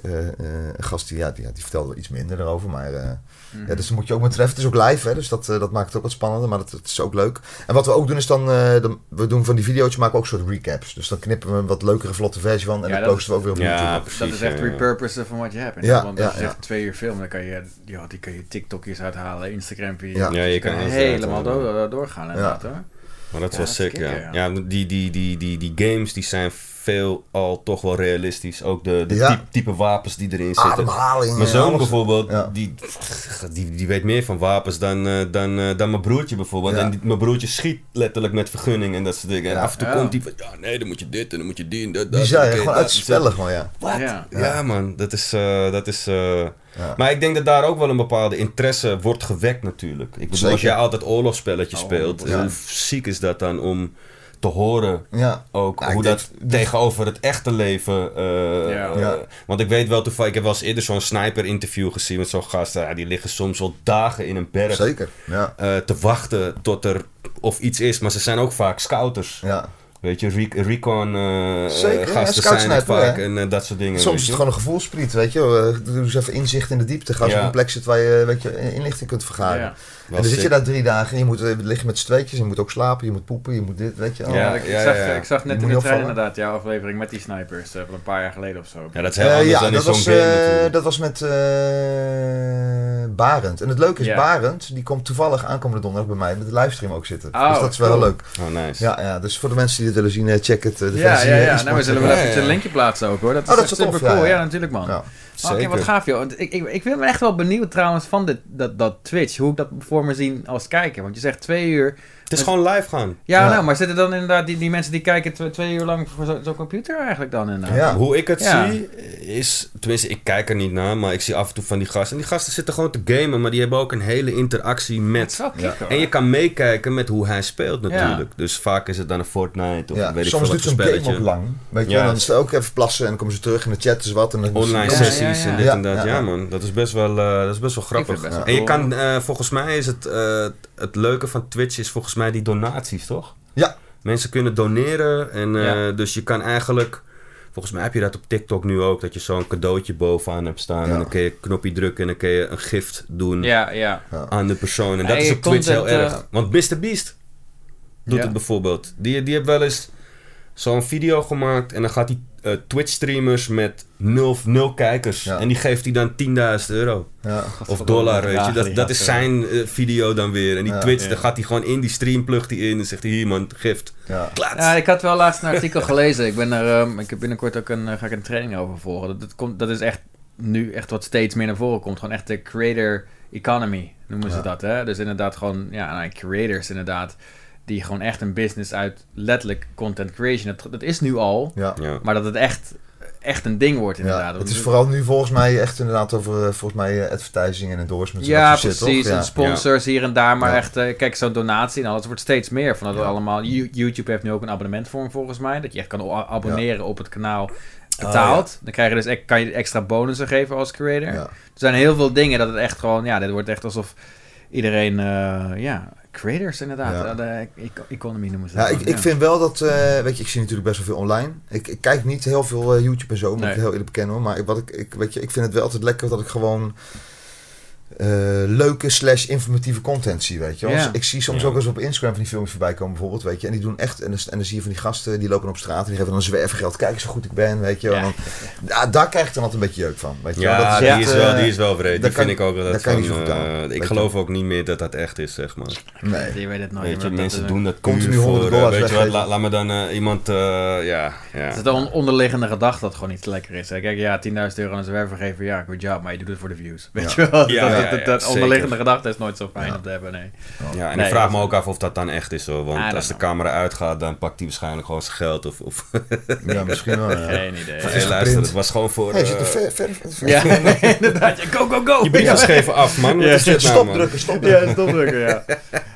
een gast die, ja, die, ja, die vertelde iets minder erover. Maar eh, Mhm. ja, dus dan moet je ook met treffen. Het is ook live, hè, dus dat, eh, dat maakt het ook wat spannender. Maar dat, dat is ook leuk. En wat we ook doen is dan, eh, dan we doen van die video's maken we ook soort recaps. Dus dan knippen we een wat leukere, vlotte versie van. En Ja, dan posten we ook weer op Ja, YouTube. precies. Dat is echt ja, ja. repurposen van wat je hebt. Ja, Want als ja, je zegt ja. twee uur film, dan kan je, ja, die kan je TikTokjes uithalen, Instagram video's. Ja. Ja, je kan helemaal door, doorgaan inderdaad hoor. Maar dat is Ja, wel dat is sick, ja. Ja, ja. die, die, die, die, die games die zijn veel al toch wel realistisch. Ook de, de Ja. type, type wapens die erin zitten. Ademhaling. Mijn zoon alles. bijvoorbeeld, Ja. die, die, die weet meer van wapens dan, eh, dan, eh, dan mijn broertje bijvoorbeeld. Ja. En die- mijn broertje schiet letterlijk met vergunning en dat soort dingen. En Ja. af en toe Ja. komt hij van, ja nee, dan moet je dit en dan moet je die en dat. hè? dit, gewoon dat. uit spellen gewoon, ja. Wat? Ja. Ja. man, dat is... eh, dat is eh, Ja. Maar ik denk dat daar ook wel een bepaalde interesse wordt gewekt natuurlijk. Ik bedoel, als jij altijd oorlogsspelletjes Oh, speelt, 100%. hoe ziek is dat dan om te horen Ja. ook ik hoe denk- dat tegenover het echte leven. eh, Ja. eh, Ja. Want ik weet wel toevallig, ik heb wel eens eerder zo'n sniper interview gezien met zo'n gast. Ja, die liggen soms wel dagen in een berg Zeker. Ja. eh, te wachten tot er of iets is. Maar ze zijn ook vaak scouters. ja. Weet je, re- recon Zeker, ja, gasten zijn het vaak hè. en dat soort dingen. Soms is het gewoon een gevoelspriet, weet je. Doe eens even inzicht in de diepte. Ga eens Ja. op een plek zitten waar je, weet je inlichting kunt vergaren. Ja. En dan zit je daar drie dagen en je moet eh, liggen met z'n tweetjes. Je moet ook slapen, je moet poepen, je moet dit, weet je. Ja, allemaal. ik, ja, zag, ja. ik zag net in de trein opvallen. inderdaad jouw aflevering met die snipers eh, van een paar jaar geleden of zo. Ja, dat is heel Eh, anders ja, dan dat zo'n was, game eh, dat was met eh Barend. En het leuke is. Barend, die komt toevallig aankomende donderdag bij mij met de livestream ook zitten. Oh, dus dat is wel cool. heel leuk. Oh, nice. Ja, ja, dus voor de mensen die dit willen zien, check het. de Ja, versie, ja, ja. Nou, we zullen wel even een linkje plaatsen ook hoor. Dat is Oh, dat echt is tof, super ja, cool. Ja, ja. natuurlijk man. Oké, wat gaaf joh. Want Ik, ik, ik ben echt wel benieuwd trouwens van dit, dat, dat Twitch. Hoe ik dat voor me zien als kijker. Want je zegt twee uur. Het is gewoon live gaan. Ja, Ja. nou, maar zitten dan inderdaad die, die mensen die kijken tw- twee uur lang voor zo- zo'n computer eigenlijk dan inderdaad? Ja. Hoe ik het Ja. zie, is... Tenminste, ik kijk er niet naar, maar ik zie af en toe van die gasten. En die gasten zitten gewoon te gamen, maar die hebben ook een hele interactie is met... kick. En je kan meekijken met hoe hij speelt natuurlijk. Ja. Dus vaak is het dan een Fortnite of Ja, weet ik soms veel duurt zo'n game ook lang. Weet je, dan is het ook even plassen en dan komen ze terug en dan chatten ze wat. En dan Online Ja, sessies ja, ja. en dit Ja, en dat. ja, Ja, ja. man, dat is best wel, eh, dat is best wel grappig. het best wel En je cool. kan, eh, volgens mij is het, eh, het leuke van Twitch is volgens mij die donaties, toch? Ja. Mensen kunnen doneren en eh, dus je kan eigenlijk... Volgens mij heb je dat op TikTok nu ook, dat je zo'n cadeautje bovenaan hebt staan. Ja. En dan kun je een knopje drukken en dan kun je een gift doen Ja, ja. aan de persoon. En dat is op Twitch heel content, eh, erg. Want Mr. Beast doet Ja. het bijvoorbeeld. Die, die heeft wel eens zo'n video gemaakt en dan gaat hij eh, Twitch-streamers met nul, nul kijkers. Ja. En die geeft hij dan 10.000 euro. Ja. Of dollar, weet je. Dagen Dat, dat is zijn eh, video dan weer. En die Ja. Twitch, Ja. dan gaat hij gewoon in die stream, plugt hij in en zegt hij hier man, gift. Ja. Ik had wel laatst een artikel gelezen. Ik, ben er, ehm, ik heb binnenkort ook een, eh, ga ik een training over volgen. Dat, dat, komt, dat is echt nu echt wat steeds meer naar voren komt. Gewoon echt de creator economy noemen ze Ja. dat. Hè? Dus inderdaad gewoon, ja, nou, creators inderdaad. Die gewoon echt een business uit letterlijk content creation. Dat, dat is nu al. Ja. Ja. Maar dat het echt, echt een ding wordt inderdaad. Ja, het is vooral nu volgens mij echt inderdaad over eh, volgens mij eh, advertising en endorsements. en Ja, precies. En Ja. sponsors hier en daar. Maar Ja. echt, eh, kijk, zo'n donatie en alles wordt steeds meer. Van dat allemaal, You- YouTube heeft nu ook een abonnementvorm volgens mij. Dat je echt kan abonneren op het kanaal Oh, betaald. Dan krijg je dus, kan je extra bonussen geven als creator. Ja. Er zijn heel veel dingen dat het echt gewoon, ja, dit wordt echt alsof iedereen, eh, ja, creators inderdaad. Ja. Ja. De eco- economy noemen ze Ja, dat ik, dan, ik vind wel dat, eh, weet je, ik zie natuurlijk best wel veel online. Ik, ik kijk niet heel veel eh, YouTube en zo, moet Nee. ik heel eerlijk bekennen hoor. Maar ik- wat ik, ik, weet je, ik vind het wel altijd lekker dat ik gewoon eh, leuke slash informatieve content zie, weet je wel. Ja. Dus ik zie soms Ja. ook eens op Instagram van die filmpjes voorbij komen bijvoorbeeld, weet je. En die doen echt, en dan, en dan zie je van die gasten, die lopen op straat en die geven dan zwervergeld. Kijk eens hoe goed ik ben, weet je wel. Ja. Dan, daar krijg ik dan altijd een beetje jeuk van, weet je wel. Ja, Dat die, echt, is wel, eh, die is wel vreed. Die kan- vind ik ook dat kan van, niet zo goed aan, eh, weet Ik je. geloof ook niet meer dat dat echt is, zeg maar. Nee. Je weet het nooit. Weet je, maar mensen dat, doen dat Continu voor, weet je wat, laat me dan eh, iemand, eh, ja, ja. Het is de on- onderliggende gedachte dat gewoon niet lekker is. Kijk, ja, 10.000 euro aan een zwerver geven, ja, good job, maar je doet het voor de views. Weet je wel? Ja, ja, dat, ja, dat onderliggende gedachte is nooit zo fijn Ja. om te hebben, nee. Ja, en Nee, ik vraag dat me ook af of dat dan echt is hoor. Want don't als de camera uitgaat, dan pakt hij waarschijnlijk gewoon zijn geld. Of, of Ja, misschien wel. Ja. Geen idee. hey, luister, het was gewoon voor... Hey, zit er eh, ver, ver, ver- Ja, nee, inderdaad. Ja, Go, go, go! je briefjes geven af, man. Wat Ja, is dit nou, Stop man? drukken, stop drukken. Ja, stopdrukken, ja.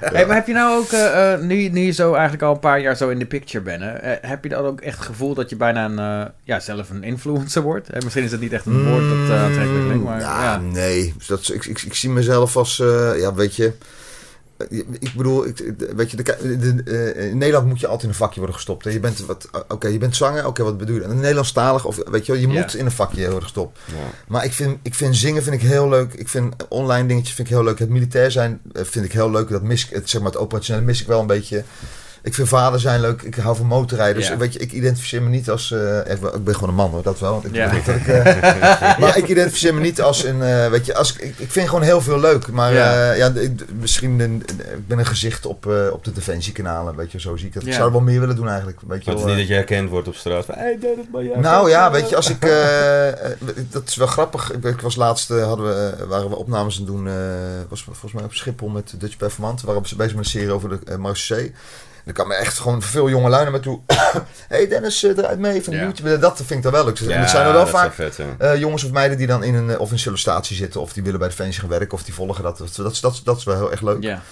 Hey, maar heb je nou ook, eh, eh, nu, nu je zo eigenlijk al een paar jaar zo in de picture bent, hè, heb je dan ook echt het gevoel dat je bijna een, ja, zelf een influencer wordt? Eh, misschien is het niet echt een woord dat eh, aantrekkelijk klinkt, maar ja, ja. nee. Dus Dat, is- ik, ik, ik zie mezelf als, eh, ja, weet je. eh, Ik bedoel, ik, weet je, de, de- eh, in Nederland moet je altijd in een vakje worden gestopt. Hè. Je bent, wat, oké, je bent zanger, oké, wat bedoel je? En Nederlandstalig, of weet je wel, je moet in een vakje worden gestopt. Maar ik vind, ik vind zingen vind ik heel leuk. Ik vind online dingetjes vind ik heel leuk. Het militair zijn vind ik heel leuk. Dat mis ik, het, zeg maar, het operationele mis ik wel een beetje. Ik vind vader zijn leuk. Ik hou van motorrijden. Dus Ja. weet je, ik identificeer me niet als... eh, ik ben ik ben gewoon een man hoor, dat wel. Want ik, Ja. dat ik, eh, maar ik identificeer me niet als een... eh, weet je, als, ik, ik vind gewoon heel veel leuk. Maar Ja. ik- misschien... Een, ik ben een gezicht op, eh, op de defensiekanalen. Weet je, zo zie ik het. Ik zou er wel meer willen doen eigenlijk. Weet je Maar het is niet dat je herkend wordt op straat. Van, hey, Nou ja, weet je, als ik. dat is wel grappig. Ik, ik was laatst. hadden we, waren we opnames aan het doen. eh, was volgens mij op Schiphol met Dutch Performant. We waren bezig met een serie over de uh, Marseille. En er kwamen echt gewoon veel jonge lui naar me toe. hey Dennis, eh, eruit mee van Ja. YouTube. Dat vind ik dan wel leuk. En het zijn er wel vaak vet, eh, jongens of meiden die dan in een, eh, of in sollicitatie zitten. Of die willen bij Defensie gaan werken. Of die volgen dat. Dat, dat, dat, dat is wel heel erg leuk. Ja.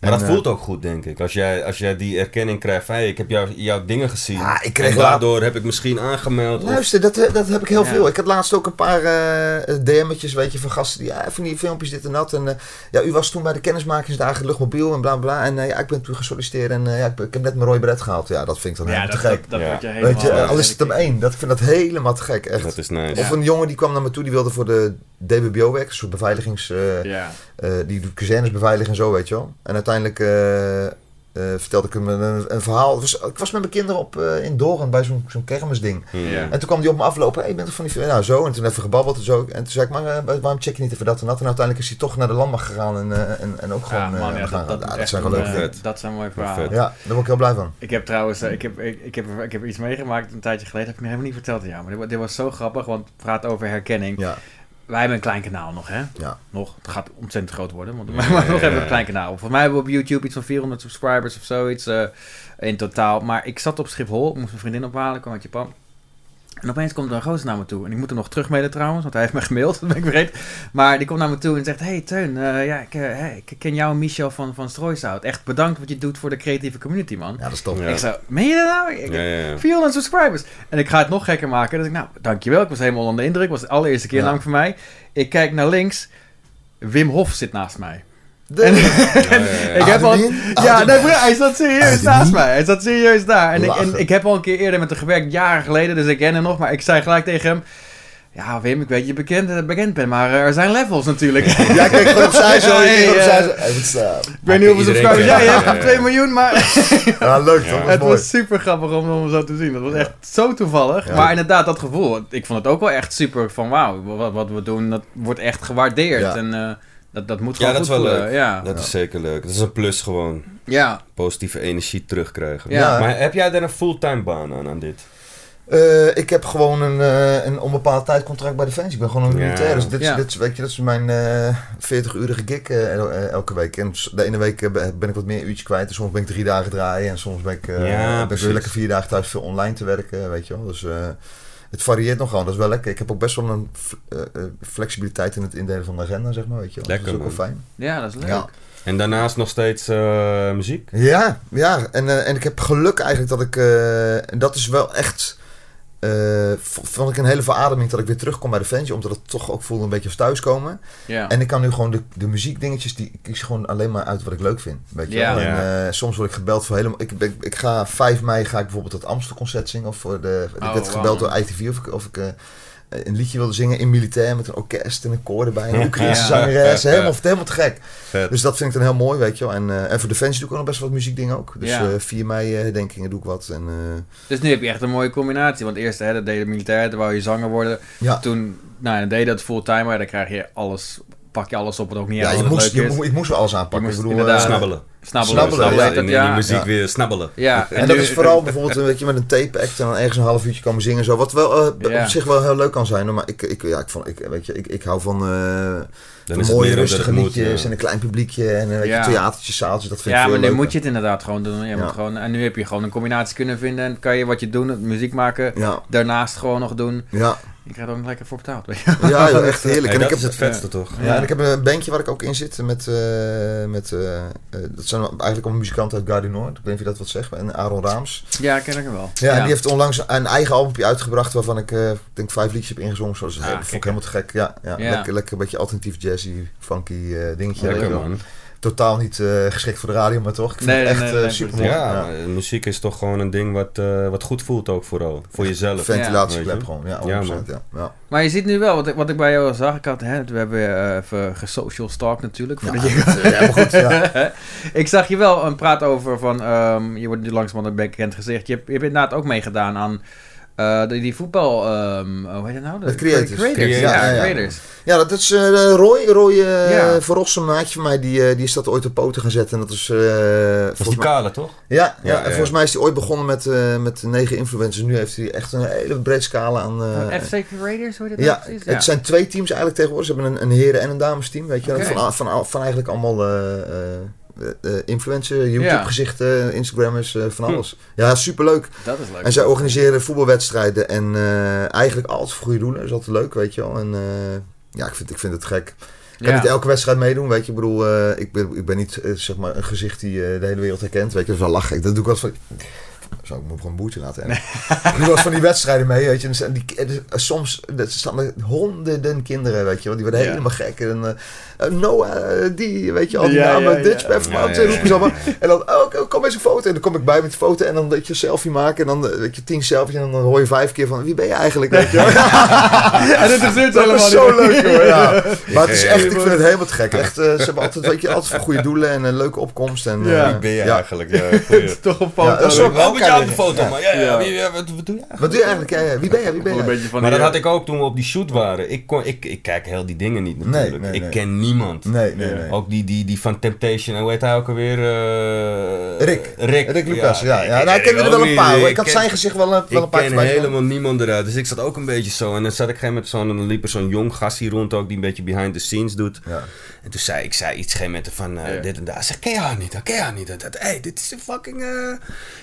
Maar En, dat eh, voelt ook goed, denk ik. Als jij, als jij die erkenning krijgt van... Hey, ik heb jou, jouw dingen gezien. Ja, ik kreeg en daardoor heb ik misschien aangemeld. Of, Luister, dat, eh, dat heb ik heel Ja. veel. Ik had laatst ook een paar eh DM'tjes, weet je, van gasten die, ja, van die filmpjes, dit en dat. En ja, u was toen bij de kennismakingsdagen luchtmobiel en bla bla. En ja, ik ben toen gesolliciteerd en eh, ja, ik, ik heb net mijn rode beret gehaald. Ja, dat vind ik dan Ja, helemaal dat, te dat, gek. dat Ja. wordt je helemaal... Weet je, al is het hem één. Dat, ik vind dat helemaal te gek, echt. Dat is nice. Of een jongen die kwam naar me toe, die wilde voor de DBBO werken, een soort beveiligings... eh, Ja. eh, die doet kazernes beveiligen en zo, weet je wel. En uiteindelijk eh, eh, vertelde ik hem een, een verhaal. Het was, ik was met mijn kinderen op, eh, in Doorn bij zo'n zo'n kermisding. Hmm. En toen kwam die op me aflopen. Hey, je bent toch van die... Nou, zo. En toen even gebabbeld en zo. En toen zei ik, maar waarom check je niet even dat en dat? En uiteindelijk is hij toch naar de landmacht gegaan en, en, en ook gewoon... Ja, man, ja, gaan- dat, dat, ja, dat zijn wel leuke. Dat zijn mooie verhalen. Ja, daar word ik heel blij van. Ik heb trouwens, eh, ik heb, ik, ik, heb, ik heb iets meegemaakt een tijdje geleden, heb ik nog helemaal niet verteld aan jou. Maar dit, dit was zo grappig, want het praat over herkenning. Ja, Wij hebben een klein kanaal nog, hè? ja. Nog. Het gaat ontzettend groot worden, want Ja, nog ja, hebben we ja. een klein kanaal. Volgens mij hebben we op YouTube iets van 400 subscribers of zoiets eh, in totaal. Maar ik zat op Schiphol, ik moest mijn vriendin ophalen, kwam uit Japan. En opeens komt er een gozer naar me toe. En ik moet hem nog terugmailen trouwens, want hij heeft me gemaild, dat ben ik vergeten. Maar die komt naar me toe en zegt, hey Teun, eh, ja, ik, eh, hey, ik ken jou en Michel van, van Strooisout. Echt bedankt wat je doet voor de creatieve community, man. Ja, dat is. Ja. Ik zo, meen je dat nou? Ik, Ja, ja, ja. 400 subscribers. En ik ga het nog gekker maken. Dus ik, nou, dankjewel. Ik was helemaal onder de indruk. Het was de allereerste keer Ja. namelijk voor mij. Ik kijk naar links. Wim Hof zit naast mij. De, En-. Ik heb al, ja, nee, hij zat serieus naast mij. Hij zat serieus daar. En ik, en ik heb al een keer eerder met hem gewerkt, jaren geleden, dus ik ken hem nog. Maar ik zei gelijk tegen hem, ja Wim, ik weet dat je bekend, eh, bekend bent, maar eh, er zijn levels natuurlijk. Ja, kijk gewoon opzij zo. Hey, je kijkt opzij zo. Hey, wat staat? ik weet niet hoeveel subscribers jij hebt, Ja, ja, ja. 2 miljoen, maar... Ja, leuk. Ja. Het mooi. was super grappig om hem zo te zien. Dat was echt zo toevallig. Ja. Maar inderdaad, dat gevoel. Ik vond het ook wel echt super van wauw, wat, wat we doen, dat wordt echt gewaardeerd. Ja. En eh, dat, dat moet Ja, gewoon dat is goed wel voelen. leuk. Ja. Dat is zeker leuk. Dat is een plus gewoon. ja. Positieve energie terugkrijgen. Ja. Maar heb jij daar een fulltime baan aan, aan dit? Eh, ik heb gewoon een, eh, een onbepaald tijdcontract bij Defensie. Ik ben gewoon een Ja. militair. Dus dit, is- Ja. dit, is- weet je, dat is mijn eh 40-urige gig el- elke week. En de ene week ben ik wat meer uurtjes kwijt. En soms ben ik drie dagen draaien. En soms ben ik, eh, Ja, ben ik lekker vier dagen thuis veel online te werken. Weet je wel. Dus eh, het varieert nog gewoon. Dat is wel lekker. Ik heb ook best wel een eh, eh, flexibiliteit in het indelen van de agenda, zeg maar. Weet je wel. Lekker, dat is ook wel man. fijn. ja, dat is leuk. Ja. En daarnaast nog steeds eh, muziek? Ja, ja. En, en ik heb geluk eigenlijk dat ik... eh, en dat is wel echt... eh, vond ik een hele verademing dat ik weer terugkom bij Defensie. Omdat het toch ook voelde een beetje als thuiskomen. Ja. En ik kan nu gewoon de, de muziekdingetjes... Die, ik kies gewoon alleen maar uit wat ik leuk vind. Weet je Ja. wel? En eh, soms word ik gebeld voor helemaal... Ik, ben- ik ga 5 mei ga ik bijvoorbeeld het Amstelconcert zingen. Of voor de, ik Oh, werd wauw. gebeld door ITV of ik... Of ik eh, een liedje wilde zingen in militair met een orkest en een koor erbij. En een Oekraïnse Ja. zangeres. Helemaal, helemaal te gek. Vet. Dus dat vind ik dan heel mooi, weet je wel. En, eh, en voor Defensie doe ik ook nog best wel wat muziekdingen ook. Dus Ja. eh 4 mei eh, herdenkingen doe ik wat. En, eh, Dus nu heb je echt een mooie combinatie. Want eerst, hè, dat deed de militair, toen wou je zanger worden. ja, Toen, nou, dan deed je dat fulltime, maar dan krijg je alles, pak je alles op wat ook niet ja je moest, leuk je, ik moest wel alles aanpakken. Je moest ik bedoel, inderdaad- eh, snabbelen. Snabbelen, Snabbelen, snabbelen ja, in, die muziek Ja. weer snabbelen. Ja, En, dat nu- is vooral bijvoorbeeld weet je, met een tape act en dan ergens een half uurtje komen zingen en zo. Wat wel eh, Ja. op zich wel heel leuk kan zijn. Maar ik, ik, ja, ik, vond, ik, weet je, ik, ik hou van, eh, van het mooie rustige moet. liedjes ja. en een klein publiekje en eh, weet je, Ja. theatertjes, zaaltjes. Dat vind Ja, ik maar veel nu moet je het inderdaad gewoon doen. Je Ja. moet gewoon, en nu heb je gewoon een combinatie kunnen vinden. En kan je wat je doen, muziek maken, Ja, daarnaast gewoon nog doen. ja, Je krijgt er ook lekker voor betaald. Weet je. ja joh, echt heerlijk. Hey, en dat ik heb, is het vetste toch? Ja, en ik heb een bandje waar ik ook in zit met, eh, met eh, eh, dat zijn eigenlijk allemaal muzikanten uit Gare du Nord. Ik weet niet of je dat wat zegt, en Aaron Raams. Ja, ken ik hem wel. Ja, en die heeft onlangs een eigen albumje uitgebracht waarvan ik eh, denk vijf liedjes heb ingezongen. Zo, dat is Ah, vond ik helemaal te gek. Ja, ja, Ja. Lekker, lekker een beetje alternatief jazzy, funky eh, dingetje. Lekker, man. Totaal niet eh, geschikt voor de radio, maar toch? Ik vind Nee, het echt nee, eh, nee, super mooi. Ja, Ja, maar muziek is toch gewoon een ding wat, eh, wat goed voelt ook vooral. Voor jezelf. Ventilatieklep gewoon. Ja, Ja, 100%, man. ja, ja. Maar je ziet nu wel, wat ik, wat ik bij jou zag, ik had, hè, we hebben eh, even gesocial stalk natuurlijk. Ja, je- eh, maar goed. Ja. ik zag je wel een praat over van, ehm, je wordt nu langzamerhand een bekend gezicht. Je hebt, je hebt inderdaad ook meegedaan aan eh, die, die voetbal, ehm, hoe heet het nou? De Creators. Creators, Creators, ja, ja, ja. Creators. Ja, dat is eh, Roy. Roy eh Ja. Verrossen, een maatje van mij, die, eh, die is dat ooit op poten gaan zetten. En dat is... eh, Dat is die mij- kale, toch? Ja, ja, Ja, en volgens mij is hij ooit begonnen met, eh, met negen influencers. Nu heeft hij echt een hele breed scala aan... eh, Van FC Creators, hoe heet dat ja, nou het zijn twee teams eigenlijk tegenwoordig. Ze hebben een, een heren- en een damesteam, weet je. wel. Oké. Van, van, van, eigenlijk allemaal eh eh, eh, influencer, YouTube-gezichten, Instagrammers, eh, van Hm. alles. Ja, superleuk. Dat is leuk. En zij organiseren voetbalwedstrijden en eh, eigenlijk altijd voor goede doelen. Dat is altijd leuk, weet je wel. En eh, ja, ik vind, ik vind het gek. kan Ja. niet elke wedstrijd meedoen, weet je. Ik bedoel, eh, ik, ben, ik ben niet eh, zeg maar een gezicht die eh, de hele wereld herkent. Weet je, dat is wel lachen. Dat doe ik wel van... Zou ik me op een boertje laten hebben. Ik doe wel eens van die wedstrijden mee, weet je. En die, eh, soms staan er honderden kinderen, weet je. Want die worden Ja. helemaal gek. En eh, eh, Noah, die, weet je, al die Ja, namen. ja, ja. Dutch, Pef, Ja, Mountain, ja, ja. roepen ze allemaal. En dan, oh, kom eens een foto. En dan kom ik bij met de foto en dan weet je, een selfie maken. En dan, weet je, tien selfies. En dan hoor je vijf keer van, wie ben je eigenlijk, weet je. En het is Dat is zo leuk. Ja. Maar het is Ja, echt, ik vind het helemaal te gek. Echt, ze hebben altijd, weet je, altijd voor goede doelen en een leuke opkomst. En, Ja. Wie ben je ja. eigenlijk? Ja. Toch een Ja, foto. is ook- Op de foto, Ja. maar ja, ja, wie- ja, wat, wat doe je eigenlijk? Wat doe je eigenlijk? Ja, ja. Wie ben je? Wie ben Wel een je? beetje van Maar die, dat eh, had ik ook toen we op die shoot waren. Ik, kon, ik, ik kijk heel die dingen niet natuurlijk. nee, ik nee. ken niemand. Nee, nee, nee. Ook die, die, die van Temptation, hoe heet hij ook alweer? eh, Rick. Rick. Rick Lucas, ja. ja. nou, ik ken er ook wel een niet. paar hoor. Ik had ken- zijn gezicht wel, een- wel een Ik paar ken voorbij zien. helemaal niemand eruit. Dus ik zat ook een beetje zo. En dan zat ik geen met zo'n. En dan liep er zo'n jong gast hier rond ook. die een beetje behind the scenes doet. Ja. En toen zei ik zei iets geen met van eh, Ja. dit en dat. Zeg, ken je haar niet? Ken je haar niet? Dat, dat, hey, dit is een fucking. eh,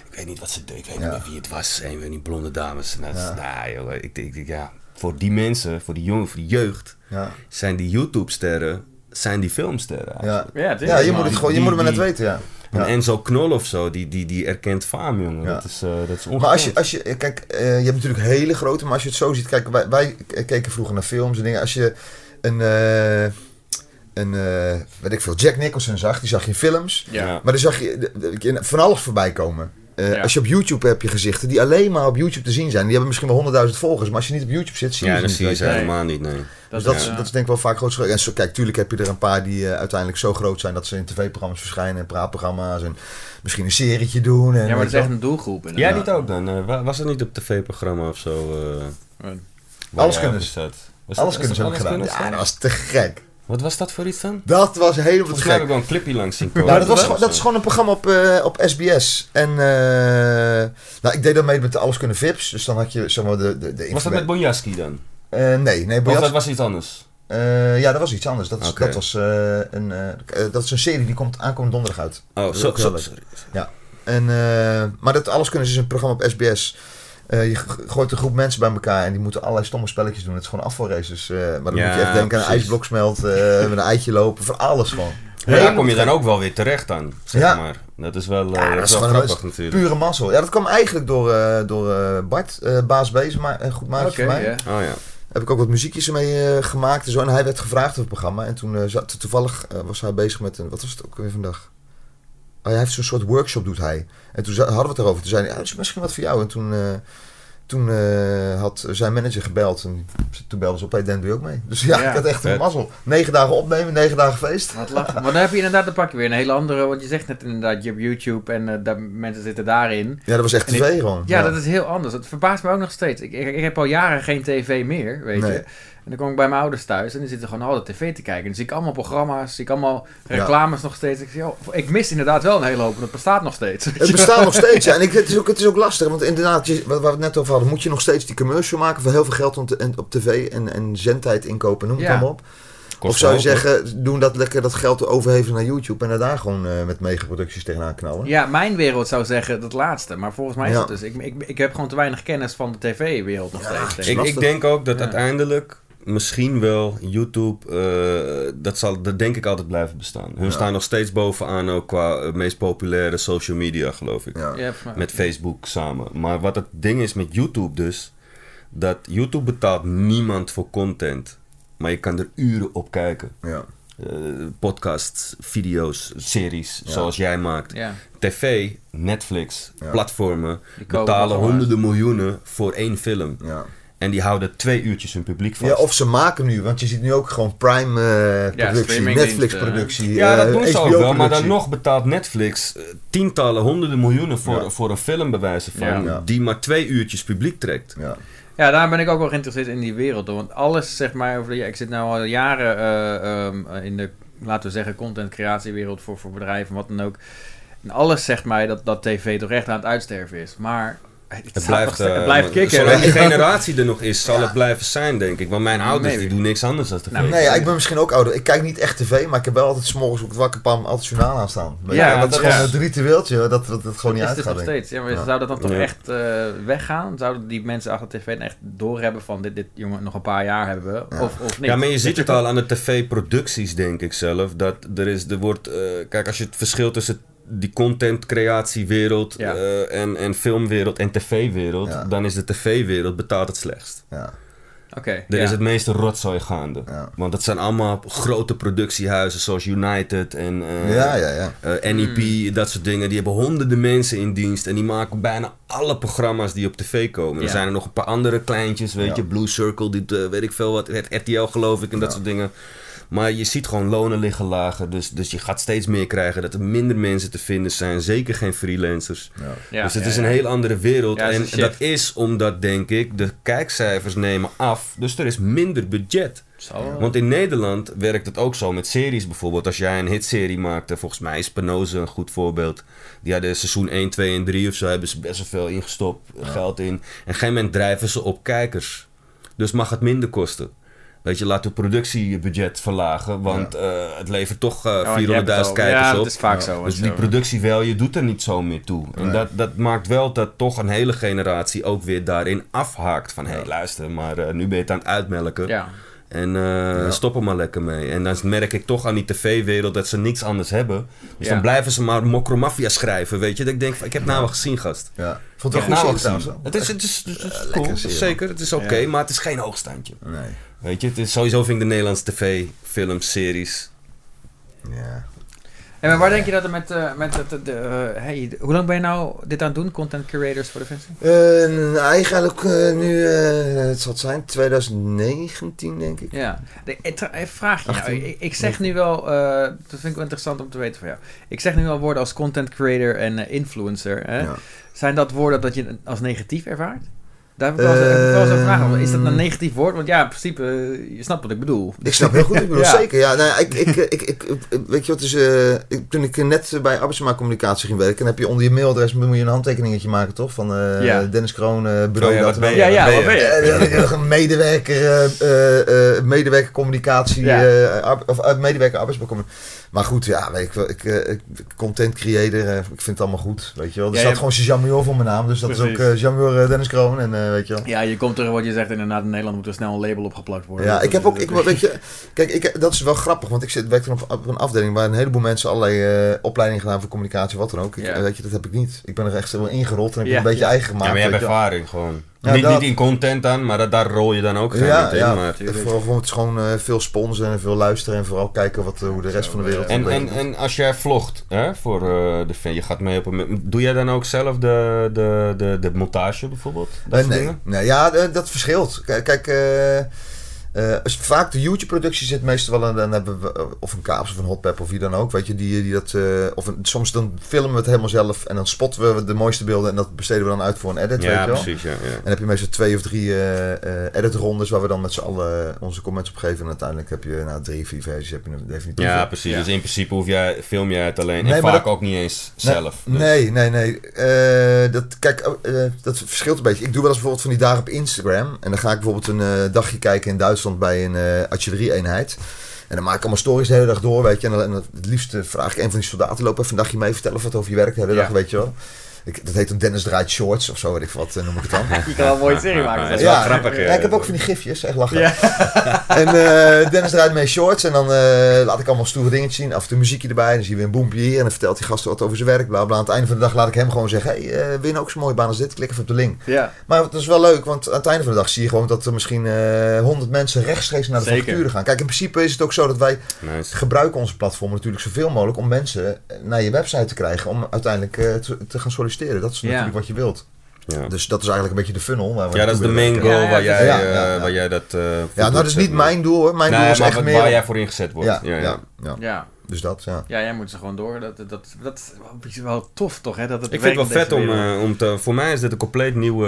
Ik weet niet wat ze deed. Ik weet Ja. niet meer wie het was. Een van die blonde dames. En dat, Ja. Nou, joh, ik, ik, ik- ja, voor die mensen, voor die jongen, voor die jeugd. Ja. zijn die YouTube-sterren. zijn die filmsterren. Ja. Ja, je man. moet het gewoon, je Die- moet het maar net weten, ja. En. Enzo Knol of zo, die, die, die erkent faam, jongen. Ja. Dat is, eh dat is ongekend. Maar als je, als je kijk, eh, je hebt natuurlijk hele grote, maar als je het zo ziet, kijk, wij, wij keken vroeger naar films en dingen. Als je een, eh, een eh, weet ik veel, Jack Nicholson zag, die zag je in films. Ja. Ja. Maar dan zag je van alles voorbij komen. Eh, Ja. Als je op YouTube heb je gezichten die alleen maar op YouTube te zien zijn. Die hebben misschien wel honderdduizend volgers, maar als je niet op YouTube zit, zie je Ja, ze niet. zie je ze helemaal niet, nee. Dus Dat dat, is, is, ja. dat is denk ik wel vaak groot. En zo, kijk, tuurlijk heb je er een paar die eh, uiteindelijk zo groot zijn dat ze in tv-programma's verschijnen en praatprogramma's en misschien een serietje doen. En, Ja, maar dat is echt een doelgroep. Jij inderdaad. niet ook dan? Wa- was er niet op tv-programma of zo? eh, Alles kunnen ze. Alles dat- kunnen ze hebben dat gedaan. Ja, dat was te gek. Wat was dat voor iets dan? Dat was helemaal Volgens mij heb ik wel een clipje langs zien komen. Nou, dat, was, dat is gewoon een programma op, eh, op SBS. En eh, nou, ik deed dan mee met de Alles Kunnen Vips. Dus dan had je zeg maar de, de, de Was dat met Bonjaski dan? Eh, nee, nee, Of Boyas- dat was iets anders? Ja, dat was iets anders. Dat, is, dat, was, een, dat is een serie die komt aankomend donderdag uit. Oh, zo, zo, sorry. En, eh, maar dat Alles Kunnen is een programma op SBS. Eh, je gooit een groep mensen bij elkaar en die moeten allerlei stomme spelletjes doen. Het is gewoon afvalraces. eh maar dan Ja, moet je echt denken aan een ijsblok smelt, eh, met een eitje lopen, van alles gewoon. Ja, daar kom je dan ook wel weer terecht aan, zeg Ja. maar. Dat is wel, eh, Ja, dat is wel grappig natuurlijk. Pure mazzel. Ja, dat kwam eigenlijk door, eh, door eh, Bart, eh, baas Bezen, maar een goed maatje van mij. ja. Oh ja. Heb ik ook wat muziekjes mee eh, gemaakt en zo. En hij werd gevraagd op het programma. En toen eh, zat, toevallig was hij bezig met een, wat was het ook weer vandaag? Oh, hij heeft zo'n soort workshop, doet hij. En toen hadden we het erover. Toen zei hij, ja, dat is misschien wat voor jou. En toen, eh, toen eh, had zijn manager gebeld. En toen belden ze op, hey, Dan doe je ook mee. Dus ja, Ja, ik had echt een mazzel. Negen dagen opnemen, negen dagen feest. Wat lachen. Maar dan heb je inderdaad, dan pak je weer een hele andere, want je zegt net inderdaad, je hebt YouTube en eh, daar, mensen zitten daarin. Ja, dat was echt En tv gewoon. Ja, dat is heel anders. Het verbaast me ook nog steeds. Ik, ik, ik heb al jaren geen tv meer, weet Nee. je. En dan kom ik bij mijn ouders thuis en die zitten gewoon al de tv te kijken. En dan zie ik allemaal programma's, zie ik allemaal reclames nog steeds. Ik, zeg, joh, ik mis inderdaad wel een hele hoop, en dat bestaat nog steeds. Het bestaat nog steeds, ja. En ik, het, is ook, het is ook lastig, want inderdaad, je, waar we het net over hadden, moet je nog steeds die commercial maken voor heel veel geld op, en- op tv en, en zendtijd inkopen, noem het Ja. allemaal op. Kost of zou je zeggen, doen dat lekker dat geld overhevelen naar YouTube en er daar gewoon eh, met megaproducties tegenaan knallen? Ja, mijn wereld zou zeggen dat laatste. Maar volgens mij is Ja. het dus. Ik, ik, ik heb gewoon te weinig kennis van de tv-wereld nog steeds. ik. Ik, denk ook dat Ja. uiteindelijk misschien wel YouTube, eh, dat zal dat denk ik altijd blijven bestaan. Hun Ja. staan nog steeds bovenaan ook qua eh, meest populaire social media, geloof ik. Ja. Ja. Met Facebook samen. Maar wat het ding is met YouTube dus, dat YouTube betaalt niemand voor content. Maar je kan er uren op kijken. Ja. Eh, podcasts, video's, series, Ja. zoals jij maakt. Ja. TV, Netflix, Ja. platformen betalen honderden miljoenen voor één film. En die houden twee uurtjes hun publiek vast. ja, of ze maken nu, want je ziet nu ook gewoon Prime eh, productie, streamingdiensten, Netflix productie. Ja, dat eh, doen ze ook wel, maar dan nog betaalt Netflix eh, tientallen, honderden miljoenen voor, Ja. voor een film bewijzen van, Ja. Die maar twee uurtjes publiek trekt. Ja. Ja, daar ben ik ook wel geïnteresseerd in die wereld. hoor. Want alles, zeg maar, over de, ja, ik zit nu al jaren eh, ehm, eh, in de, laten we zeggen, content creatiewereld voor, voor bedrijven, wat dan ook. En alles zegt mij dat, dat tv toch echt aan het uitsterven is. Maar het, Het staat blijft, nog steeds- eh, het blijft maar kicken. Zolang die generatie er nog is, zal Ja. het blijven zijn, denk ik. Want mijn ouders die doen niks anders dan tv. Nou, Nee, ja, ik ben misschien ook ouder. Ik kijk niet echt tv, maar ik heb wel altijd s'morgens op het wakkerpam altijd journaal aanstaan. Weet je, Ja, dat is gewoon het ritueeltje dat, dat het gewoon niet is het uitgaat. nog steeds. Ja, maar Ja. zou dat dan toch Ja. echt eh, weggaan? Zouden die mensen achter de tv dan echt doorhebben van dit, dit jongen nog een paar jaar hebben? Ja. Of, of niet? Ja, maar je ziet het al aan de tv-producties, denk ik zelf. Dat er is, er wordt, eh, kijk, als je het verschil tussen die contentcreatiewereld Ja. eh, en, en filmwereld en tv-wereld, Ja. dan is de tv-wereld betaalt het slechtst. Ja, Oké. Er ja. is het meeste rotzooi gaande. Ja. Want dat zijn allemaal grote productiehuizen zoals United en eh, ja, ja. ja. eh, NEP, dat soort dingen. Die hebben honderden mensen in dienst en die maken bijna alle programma's die op tv komen. Ja. Er zijn er nog een paar andere kleintjes, weet Ja. je, Blue Circle, die, eh, weet ik veel wat, het RTL geloof ik en dat soort dingen. Maar je ziet gewoon lonen liggen lager, dus, dus je gaat steeds meer krijgen dat er minder mensen te vinden zijn. Zeker geen freelancers. ja. Ja, dus het ja, is ja. een heel andere wereld. En dat is omdat, denk ik, de kijkcijfers nemen af. Dus er is minder budget. Want in Nederland werkt het ook zo met series bijvoorbeeld. Als jij een hitserie maakte, volgens mij is Penoze een goed voorbeeld. Die hadden seizoen 1, 2 en 3 of zo, hebben ze best wel veel ingestopt, geld in. En op een gegeven moment drijven ze op kijkers. Dus mag het minder kosten. Weet je, laat de productiebudget verlagen, want eh, het levert toch eh, Ja, want je 400.000 hebt het al. kijkers Ja, op. dat is vaak zo. Dus en die zo. productievalue doet er niet zo meer toe. En dat, dat maakt wel dat toch een hele generatie ook weer daarin afhaakt. Van, hé hey, luister, maar eh, nu ben je het aan het uitmelken. Ja. En eh, stop er maar lekker mee. En dan merk ik toch aan die tv-wereld dat ze niks anders hebben. Dus Ja. dan blijven ze maar Mokromafia schrijven, weet je. Dat ik denk, van, ik heb nou wel gezien, gast. ja. Vond het wel goed nou gezien. Het is, het is, het is lekker cool, zeker. Het is oké, Ja. maar het is geen hoogstandje. Nee. Weet je, het is, sowieso vind ik de Nederlandse tv, films, series... Ja. En maar waar denk je dat er met, eh, met het, de, eh, hey, hoe lang ben je nou dit aan het doen? Content curators voor de Vincent? Eh, eigenlijk nu, het zal zijn, 2019 denk ik. Ja, de, ik vraag je nou. 18. Ik, ik zeg nu wel, dat vind ik wel interessant om te weten van jou. Ik zeg nu wel woorden als content creator en influencer. Hè? Ja. Zijn dat woorden dat je als negatief ervaart? Daar heb ik wel wel eens over. Is dat een negatief woord? Want ja, in principe, eh, je snapt wat ik bedoel. Ik snap heel goed, ik bedoel Ja. zeker. Ja, nou, ja, ik, ik, ik, ik, weet je wat is, eh, ik, toen ik net bij arbeidsmarktcommunicatie ging werken, heb je onder je mailadres moet je een handtekeningetje maken, toch? Van eh, Ja. Dennis Kroon, eh bureau. Oh ja, dat ben je? Ja, ja, Wat ben je? Eh, medewerker, eh, eh, eh, medewerker communicatie, eh, of medewerker arbeidsmarktcommunicatie. Maar goed, ja, weet ik wel, ik, eh, ik content creator, eh, ik vind het allemaal goed, weet je wel. Er Ja, staat je- gewoon Jean-Muur voor mijn naam, dus dat is ook eh Jean-Muur eh, Dennis Kroon en eh, weet je wel. Ja, je komt terug wat je zegt inderdaad in Nederland moet er snel een label opgeplakt worden. Ja, ik heb ook, ik, weet je, kijk, ik, dat is wel grappig, want ik zit, werk dan op, op een afdeling waar een heleboel mensen allerlei eh, opleidingen gedaan voor communicatie, wat dan ook. Ik, Ja. Weet je, dat heb ik niet. Ik ben er echt zo ingerold en heb Ja, een beetje eigen gemaakt. Ja, maar je hebt wel. ervaring gewoon. Ja, niet, dat- niet in content dan, maar dat, daar rol je dan ook geen Ja, in. ja. Maar... Vooral gewoon, het is gewoon eh, veel sponsoren en veel luisteren en vooral kijken wat, eh, hoe de rest van de wereld En, en, en als jij vlogt hè, voor eh, de fan, je gaat mee op een... Doe jij dan ook zelf de, de, de, de montage bijvoorbeeld? Dat soort nee, dingen? nee, ja, dat verschilt. Kijk, kijk eh, als vaak de YouTube-productie zit meestal wel, en dan hebben we eh, of een Kaaps of een Hotpep of wie dan ook, weet je, die, die dat, eh, of een- soms dan filmen we het helemaal zelf en dan spotten we de mooiste beelden en dat besteden we dan uit voor een edit, weet Ja, je wel. precies. Ja, ja. En dan heb je meestal twee of drie eh eh editrondes waar we dan met z'n allen onze comments op geven. En uiteindelijk heb je nou, drie, vier versies heb je een definitief. Ja, precies. Ja. Dus in principe hoef jij, film jij het alleen. Nee, en maar vaak dat- ook niet eens Nee, zelf. Dus- Nee, nee, nee. Eh, dat, kijk, eh, dat verschilt een beetje. Ik doe wel eens bijvoorbeeld van die dagen op Instagram. En dan ga ik bijvoorbeeld een dagje kijken in Duitsland bij een eh artillerieeenheid. En dan maak ik allemaal stories de hele dag door, weet je. En, dan, en het liefst vraag ik een van die soldaten, loop even een dagje mee, vertel even wat over je werk de hele Ja. dag, weet je wel. Ik, dat heet dan Dennis draait shorts of zo, weet ik wat, eh, noem ik het dan. Je kan wel een mooie serie maken. Ja, zeg. is wel grappig, ja. Ja, ik heb ook van die gifjes, echt lachen. Ja. En eh, Dennis draait mee shorts en dan eh, laat ik allemaal stoere dingetjes zien. Af en toe muziekje erbij, dan zie je weer een boempje hier. En dan vertelt die gast wat over zijn werk, bla bla. Aan het einde van de dag laat ik hem gewoon zeggen, hey, eh nou ook zo'n mooie baan als dit? Klik even op de link. Ja. Maar dat is wel leuk, want aan het einde van de dag zie je gewoon dat er misschien eh 100 mensen rechtstreeks naar de facturen gaan. Kijk, in principe is het ook zo dat wij Nice. gebruiken onze platform natuurlijk zoveel mogelijk om mensen naar je website te krijgen om uiteindelijk eh, te, te gaan solliciteren. Dat is Ja. natuurlijk wat je wilt. Ja. Dus dat is eigenlijk een beetje de funnel. Waar we ja, dat is de main goal Ja, ja, waar, jij, ja, eh, waar jij dat... eh, Ja, nou dat is niet mijn doel hoor. Mijn Nee, doel is maar echt wat- meer... waar jij voor ingezet wordt. ja, Ja, ja, ja. ja, Ja. Dus dat, ja. ja, jij moet ze gewoon door. Dat, dat, dat, dat is wel, tof toch, hè? Dat het Ik vind het wel vet om, eh, om te... Voor mij is dit een compleet nieuwe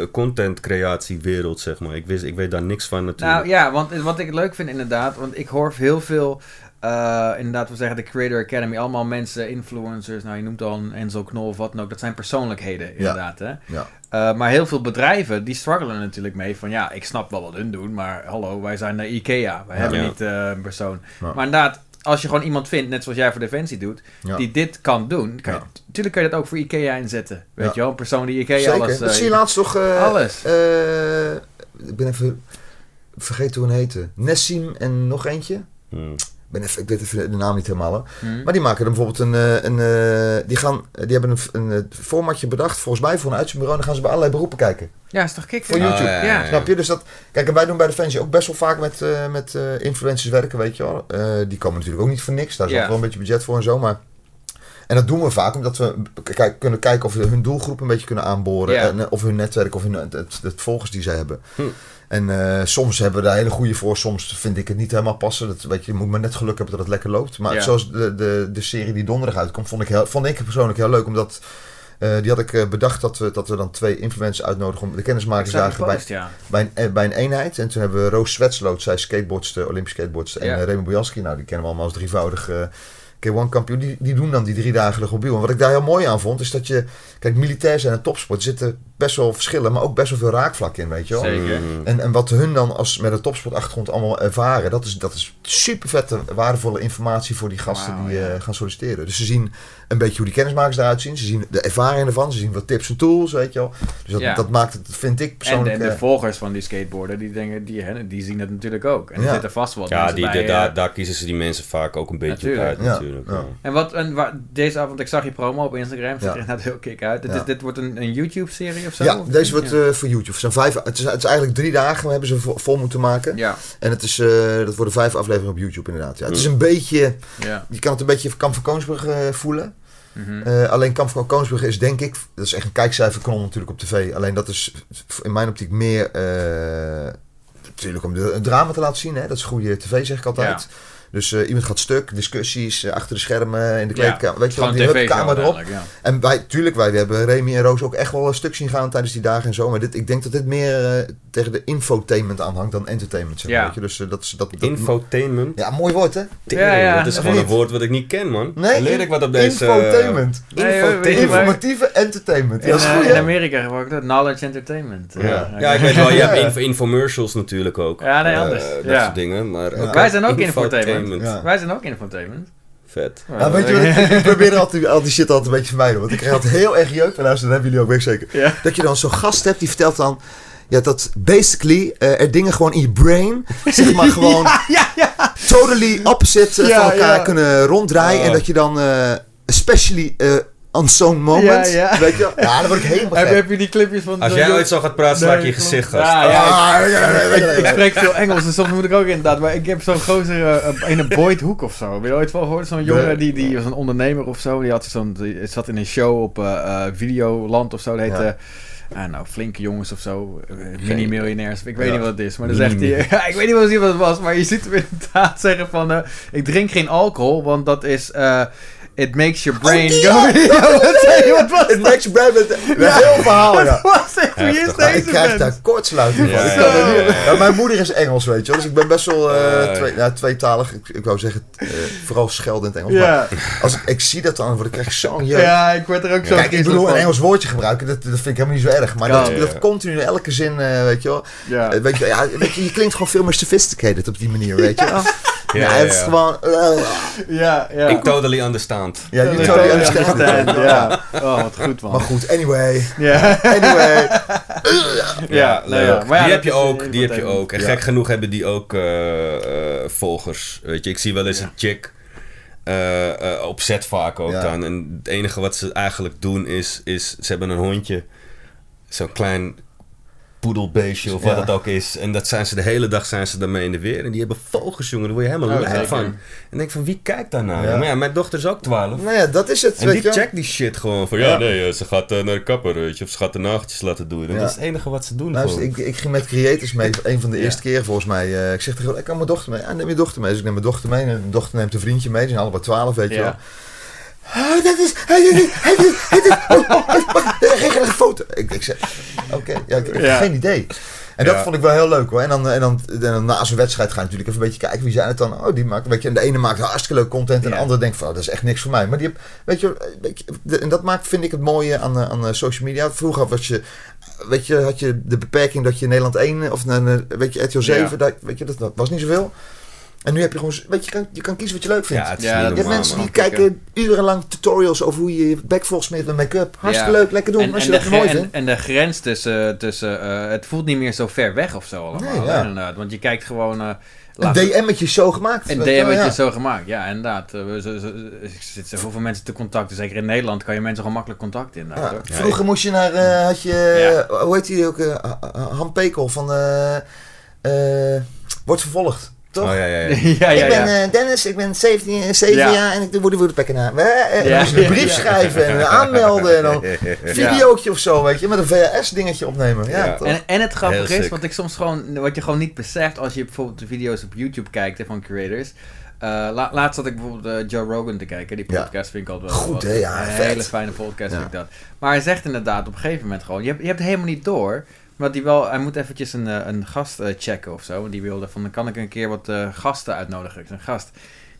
eh, content creatiewereld, zeg maar. Ik, wist, ik weet daar niks van natuurlijk. Nou ja, want wat ik leuk vind inderdaad, want ik hoor heel veel eh, inderdaad, we zeggen de Creator Academy, allemaal mensen, influencers, nou je noemt al een Enzo Knol of wat dan ook, dat zijn persoonlijkheden inderdaad. Hè? Ja. Eh, maar heel veel bedrijven, die struggelen natuurlijk mee van ja, ik snap wel wat hun doen, maar hallo, wij zijn de IKEA, wij hebben Ja. niet eh, een persoon. Ja. Maar inderdaad, als je gewoon iemand vindt, net zoals jij voor Defensie doet, Ja. die dit kan doen, kan je, Ja. natuurlijk kan je dat ook voor IKEA inzetten. Weet Ja. je wel, een persoon die IKEA Zeker. alles... dat eh, zie je laatst toch... eh, alles. eh, ik ben even vergeten hoe hij heette. Nessim en nog eentje. Hmm. Ik, ben even, ik weet even de naam niet helemaal. hè. hm. Maar die maken dan bijvoorbeeld een... eh, een eh, die, gaan, die hebben een, een, eh, formatje bedacht, volgens mij voor een uitzendbureau. Dan gaan ze bij allerlei beroepen kijken. Ja, is toch kick? Voor Oh, YouTube. ja, ja, Ja. ja. Snap je? Dus dat, kijk, en wij doen bij Defensie ook best wel vaak met, eh, met eh, influencers werken, weet je wel. Eh, die komen natuurlijk ook niet voor niks. Daar is ook wel een beetje budget voor en zo, maar... En dat doen we vaak omdat we kunnen kijken of we hun doelgroep een beetje kunnen aanboren. En, eh, of hun netwerk of hun, het, het, het volgers die zij hebben. Hm. En eh, soms hebben we daar hele goede voor. Soms vind ik het niet helemaal passen. Dat, weet je, je moet maar net geluk hebben dat het lekker loopt. Maar Ja. zoals de, de, de serie die donderdag uitkomt, vond ik, heel, vond ik persoonlijk heel leuk. Omdat eh, die had ik eh, bedacht dat we, dat we dan twee influencers uitnodigen om de zag bij, ja. bij een, bij een eenheid. En toen hebben we Roos Zwetsloot, zij skateboardste, Olympisch skateboardste. En Ja. Raymond Bojanski, nou die kennen we allemaal als drievoudig K1 kampioen. Die, die doen dan die drie dagen de mobiel. En wat ik daar heel mooi aan vond, is dat je... Kijk, militair zijn en topsport er zitten best wel verschillen, maar ook best wel veel raakvlak in, weet je wel. Zeker. Hmm. En, en wat hun dan als met een topsportachtergrond allemaal ervaren, dat is, dat is super vette, waardevolle informatie voor die gasten die ja. eh, gaan solliciteren. Dus ze zien een beetje hoe die kennismakers eruit zien. Ze zien de ervaring ervan. Ze zien wat tips en tools, weet je wel. Dus dat, Ja. dat maakt het, vind ik En de, persoonlijk... de eh, volgers van die skateboarder, die, denken, die, hè, die zien het natuurlijk ook. En er Ja. zitten vast wel Ja, die, bij, de- daar, eh, daar kiezen ze die mensen vaak ook een beetje Natuurlijk. uit natuurlijk. ja. ja. En wat, en waar, deze avond, ik zag je promo op Instagram, ziet Ja. er inderdaad heel kick uit. Dit, is, dit wordt een, een YouTube-serie of zo? ja, Of- deze wordt ja. eh, voor YouTube. Het zijn, vijf, het, is, het is eigenlijk drie dagen, we hebben ze vo- vol moeten maken. ja, En het is, eh, dat worden vijf afleveringen op YouTube inderdaad. Ja, het is een beetje, ja. je kan het een beetje Kamp van Koonsbrug eh, voelen. Mhm. Eh, alleen Kamp van is denk ik, dat is echt een kijkcijferkanon natuurlijk op tv. Alleen dat is in mijn optiek meer, eh, natuurlijk om de, een drama te laten zien. Hè? Dat is goede tv zeg ik altijd. Dus eh, iemand gaat stuk, discussies eh, achter de schermen in de kleedkamer. Weet je wel, die camera erop. ja. En wij, tuurlijk, wij hebben Remy en Roos ook echt wel een stuk zien gaan tijdens die dagen en zo. Maar dit, ik denk dat dit meer eh, tegen de infotainment aanhangt dan entertainment. Zeg maar, Ja. weet je? Dus dat is dat, dat- Infotainment. Ja, mooi woord hè? Tering, Ja, ja. Dat is gewoon een woord wat ik niet ken, man. Nee, Leer ik wat op deze... Infotainment. Nee, we- we- Infotainment. Informatieve entertainment. Dat is goed, in? Amerika gebruikt dat Knowledge Entertainment. Ja. ja, ik weet wel. Je Ja, hebt infomercials natuurlijk ook. Ja, nee, anders. dat Ja. soort dingen. Maar. Wij zijn ook infotainment. Ja. Wij zijn ook infotainment. Vet. Ja, weet je wat, ik, probeer altijd, al die shit altijd een beetje te vermijden. Want ik krijg altijd heel erg jeuk. En luister, dat hebben jullie ook, weet ik zeker. Ja. Dat je dan zo'n gast hebt die vertelt dan... Ja, dat basically eh, er dingen gewoon in je brain, zeg maar gewoon Ja, ja. totally opposite eh, Ja, van elkaar ja. kunnen ronddraaien. Oh. En dat je dan, eh, especially eh, on zo'n moment, Ja, ja. weet je wel? Ja, dan word ik helemaal Heb, gek. heb je die clipjes van... Als jij ooit zo gaat praten, sla ik je gezicht, gast. Ja, ja, Ah, ja, ja, ik, spreek veel Engels, dus soms moet ik ook inderdaad. Maar ik heb zo'n gozer eh, in een Boyd Hoek of zo. Heb je ooit van gehoord? Zo'n jongen, die, die was een ondernemer of zo. Die, had zo'n, die zat in een show op eh, eh, Videoland of zo. Dat heette... ah, nou, flinke jongens of zo. Mini-miljonairs. Ik weet Ja. niet wat het is. Maar dan zegt hij... Ja, ik weet niet wat het was. Maar je ziet hem inderdaad zeggen van... eh, ik drink geen alcohol, want dat is... eh, it makes your brain Oh, go... ja. Wat zei je? Wat was Het dat? Max Brad met heel verhaal, ja. Wat was het? Wie is ik krijg daar kortsluiting van. Ik kan niet- mijn moeder is Engels, weet je wel. Dus ik ben best wel eh, Ja. twee, ja, tweetalig. Ik, ik wou zeggen, eh, vooral scheldend Engels. Maar Ja. als ik, ik zie dat dan, word ik echt zo'n jeuk. ja, ik word er ook zo Kijk, ik bedoel, een. Engels woordje gebruiken, dat, dat vind ik helemaal niet zo erg. Maar dat, Ja, dat continu in elke zin, eh, weet je wel. Ja. Weet je, ja, weet je, je klinkt gewoon veel meer sophisticated op die manier, weet je wel. Ja, Ja, het is gewoon... eh, Ja, ja. Ik totally understand. ja, je Ja, totally understand. understand, Ja. Oh, wat goed, man. Maar goed, anyway. Ja. Anyway. Ja, leuk. nou ja, die heb je is ook, die heb je ook. En Ja. gek genoeg hebben die ook eh, eh, volgers. Weet je, ik zie wel eens een chick eh, eh, op set vaak ook Ja. dan. En het enige wat ze eigenlijk doen is, is ze hebben een hondje. Zo'n klein poedelbeestje of wat Ja. het ook is. En dat zijn ze de hele dag zijn ze daarmee in de weer. En die hebben vogels, jongen. Daar word je helemaal Oh, van. En denk van, wie kijkt daar nou? Ja. Maar ja, mijn dochter is ook 12. Nou ja, dat is het, En weet die je. checkt die shit gewoon van, ja, Ja. nee, eh, ze gaat eh, naar de kapper, weet je, of ze gaat de nageltjes laten doen. En Ja. dat is het enige wat ze doen. Gewoon. ik, ik ging met creators mee, een van de Ja. eerste keren volgens mij. eh, ik zeg tegen ik kan mijn dochter mee. Ah, neem je dochter mee. Dus ik neem mijn dochter mee. En mijn dochter neemt een vriendje mee. Die zijn allebei 12, weet je Ja. wel. Ah, dat is... Oh, oh, ga een foto. Ik, ik zeg, oké, ja, ik, ik heb Ja. geen idee. En dat Ja. vond ik wel heel leuk hoor. En dan, en, dan, en dan na zo'n wedstrijd ga je natuurlijk even een beetje kijken wie zijn het dan. Oh, die maakt, weet je, en de ene maakt hartstikke leuk content en de andere denkt van, oh, dat is echt niks voor mij. Maar die heb, weet je, weet je de- en dat maakt, vind ik het mooie aan, eh, aan eh, social media. Vroeger was je, weet je, had je de beperking dat je Nederland 1 of eh, weet je, RTL 7, Ja. dat, weet je, dat, dat was niet zoveel. En nu heb je gewoon, weet je, je kan, je kan kiezen wat je leuk vindt. Ja, het is Ja, niet Je hebt mensen die man. kijken urenlang tutorials over hoe je je bek met make-up. Hartstikke Ja. leuk, lekker doen. En, als en, je de dat mooi en, vindt. en de grens tussen, tussen eh, het voelt niet meer zo ver weg of zo allemaal. Nee, ja. inderdaad. Want je kijkt gewoon... eh Een DM'tje is zo gemaakt. Een DM'tje ja. zo gemaakt, ja, inderdaad. Eh, Er zitten zoveel mensen te contacten. Zeker in Nederland kan je mensen gewoon makkelijk contacten, inderdaad. Ja, hoor. Vroeger moest je naar, eh, had je, Ja. hoe heet die ook, eh, Han Pekel van, eh eh, wordt vervolgd, toch? Oh ja, ja, ja. ja, ja, ik ben eh, Dennis, ik ben 17, eh, 7 Ja. jaar en ik doe woede pekken na. Je een brief Ja. schrijven en aanmelden en dan een videootje of zo, weet je, met een VHS-dingetje opnemen. Ja, Ja. toch? En, en het grappige is, wat ik soms gewoon, wat je gewoon niet beseft als je bijvoorbeeld de video's op YouTube kijkt hè, van creators. Eh, la- laatst zat ik bijvoorbeeld eh, Joe Rogan te kijken. Die Ja. podcast vind ik altijd wel Goed, hè? Ja, Een vet. hele fijne podcast Ja. vind ik dat. Maar hij zegt inderdaad op een gegeven moment gewoon, je hebt, je hebt helemaal niet door. Maar hij, wel, hij moet eventjes een, eh, een gast eh, checken of zo. Die wilde van, dan kan ik een keer wat eh, gasten uitnodigen. Ik zeg, gast,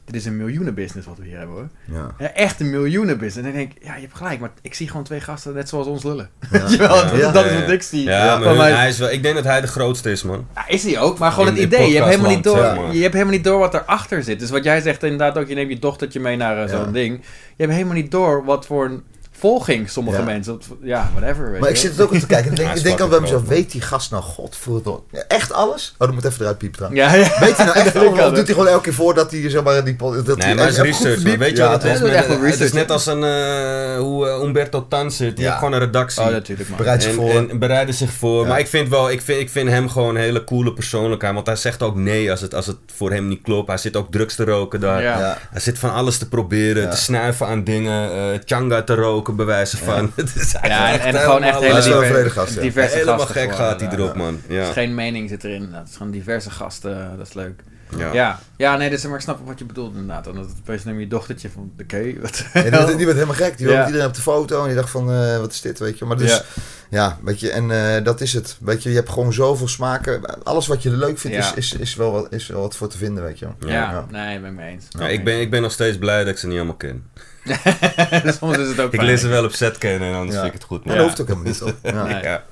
dit is een miljoenenbusiness wat we hier hebben hoor. Ja. Ja, echt een miljoenenbusiness. En dan denk ik, ja, je hebt gelijk, maar ik zie gewoon twee gasten net zoals ons lullen. Ja. Dat, Ja. dat is wat ik zie. Ja, maar mij- hij is wel, ik denk dat hij de grootste is, man. ja, is hij ook, maar gewoon In- het idee. Je hebt, helemaal niet door, je hebt helemaal niet door wat erachter zit. Dus wat jij zegt inderdaad ook, je neemt je dochtertje mee naar zo'n Ja. ding. Je hebt helemaal niet door wat voor een volging sommige Ja. mensen... Ja, whatever. Weet Maar ik je zit het ook aan te kijken en denk, Hij ik denk bij mezelf, groot, weet die gast nou, godverdomme, echt alles? Oh, dat moet even eruit piepen trouwens. Ja, ja. Weet hij nou echt Dat alles? Of doet hij gewoon elke keer voordat hij zeg maar die dat Nee, hij maar het is research. Weet je Ja, wat het is? dat met- echt Het is net als een, eh, hoe eh, Umberto Tan zit. Die Ja. heeft gewoon een redactie. Oh, natuurlijk, man. Bereid zich En, voor. en bereiden zich voor. Ja. Maar ik vind, wel, ik, vind, ik vind hem gewoon een hele coole persoonlijkheid. Want hij zegt ook nee als het, als het voor hem niet klopt. Hij zit ook drugs te roken daar. Ja. Ja. Hij zit van alles te proberen. Ja. Te snuiven aan dingen. eh changa te roken, bewijzen van. Het is Ja, en, en gewoon echt helemaal- hele Hij is wel een diver- vrede gast, ja. diverse Helemaal gasten gek gewoon, gaat hij inderdaad. erop, man. Er Ja. is geen mening zit erin. Het is gewoon diverse gasten. Dat is leuk. Ja. Ja, ja nee, dus, maar ik snap wat je bedoelt inderdaad. Want het opeens neem je dochtertje van, oké, wat En die, werd, die werd helemaal gek. Die wilde Ja. iedereen op de foto en die dacht van, eh, wat is dit, weet je. Maar dus, Ja. ja, weet je, en eh, dat is het. Weet je, je hebt gewoon zoveel smaken. Alles wat je leuk vindt Ja. is, is, is, wel wat, is wel wat voor te vinden, weet je. Ja, Ja. nee, ben ik mee eens. Ja, ik, ben, ik ben nog steeds blij dat ik ze niet allemaal ken. Soms is het ook Ik lees ze wel op set kennen en anders Ja. vind ik het goed. Maar dat hoeft ook helemaal niet, toch? Ja.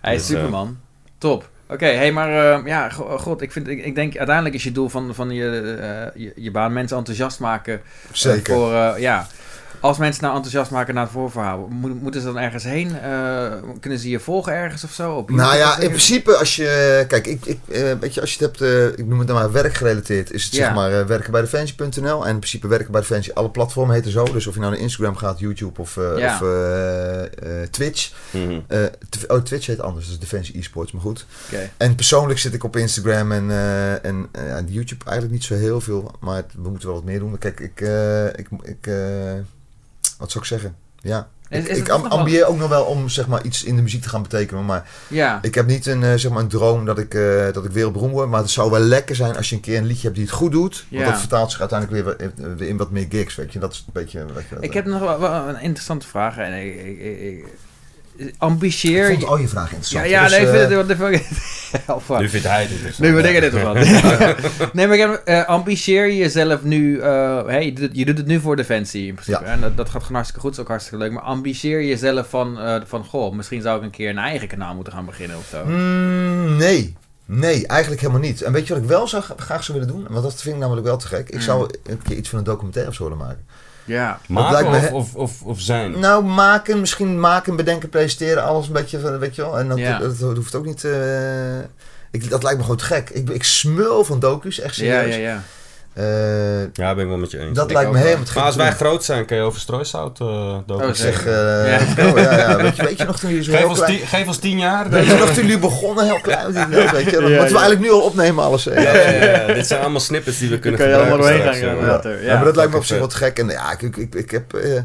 Hij is Dus, eh, Superman. Top. Oké, hey, maar eh, ja, go- god, ik, vind, ik, ik denk uiteindelijk is je doel van, van je, eh, je, je baan mensen enthousiast maken. eh, Zeker. voor, eh, ja, als mensen nou enthousiast maken naar het voorverhaal, mo- moeten ze dan ergens heen? Eh, kunnen ze je volgen ergens of zo? Op Nou ja, in principe als je... Kijk, ik, ik, eh, weet je, als je het hebt... eh, ik noem het dan maar werkgerelateerd. Is het Ja. zeg maar eh, werken bij Defensie.nl. En in principe werken bij Defensie. Alle platformen heten zo. Dus of je nou naar Instagram gaat, YouTube of, eh, Ja. of Twitch. Mhm. Eh, oh, Twitch heet anders. Dus Defensie eSports, maar goed. Oké. En persoonlijk zit ik op Instagram en, eh, en YouTube eigenlijk niet zo heel veel. Maar het- we moeten wel wat meer doen. Kijk, ik... eh, ik, ik eh, wat zou ik zeggen? Ja. Is- ik is wel- ambieer ook nog wel om zeg maar, iets in de muziek te gaan betekenen. Maar Ja, ik heb niet een, eh, zeg maar een droom dat ik, eh, dat ik wereldberoemd word. Maar het zou wel lekker zijn als je een keer een liedje hebt die het goed doet. Ja. Want dat vertaalt zich uiteindelijk weer, in- weer in wat meer gigs. Weet je. Dat is een beetje... Je, ik heb nog wel, wel een interessante vraag. En ik, ik, ik- ambitieer Ik vond je... al je vragen Ja, interessant. ja, Dus, nee, ik eh, vind het... wat de fuck? Nu vindt hij het interessant. Nu bedenk ik dit toch wat. nee, maar ik heb, eh, ambitieer je jezelf nu... eh, hey, je, doet, het- je doet het nu voor Defensie in principe. Ja. En dat, dat gaat gewoon hartstikke goed. is ook hartstikke leuk. Maar ambitieer je jezelf van, eh, van... Goh, misschien zou ik een keer een eigen kanaal moeten gaan beginnen of zo. Mm, nee. Nee, eigenlijk helemaal niet. En weet je wat ik wel zou, graag zou willen doen? Want dat vind ik namelijk wel te gek. Ik Mm. zou een keer iets van een documentaire of zo willen maken. Ja. Maken of, of, of, of zijn? Nou, maken, misschien maken, bedenken, presenteren, alles een beetje, van, weet je wel. En dat, Ja. dat, dat hoeft ook niet... eh, ik, dat lijkt me gewoon te gek. Ik, ik smul van docu's, echt Ja, serieus. ja, ja. Eh, Ja, ben ik wel met je eens. dat Ik lijkt me helemaal te gek. maar als wij groot zijn, kun je over strooisout uh, Oh, Ik zeg, eh, Ja. oh, ja, ja. Weet, je, weet je nog toen jullie zo geef, heel ons klein... tien, geef ons tien jaar. Weet je nog toen jullie begonnen, heel klein? Weet je, weet je, wat Ja, we eigenlijk nu al opnemen, alles. eh. Ja, ja, ja. Dit zijn allemaal snippets die we kunnen kan je allemaal gebruiken doorheen gaan, ja. ja. later. Ja, maar dat lijkt me op zich wat gek. En ja, ik, ik, ik, ik heb... eh,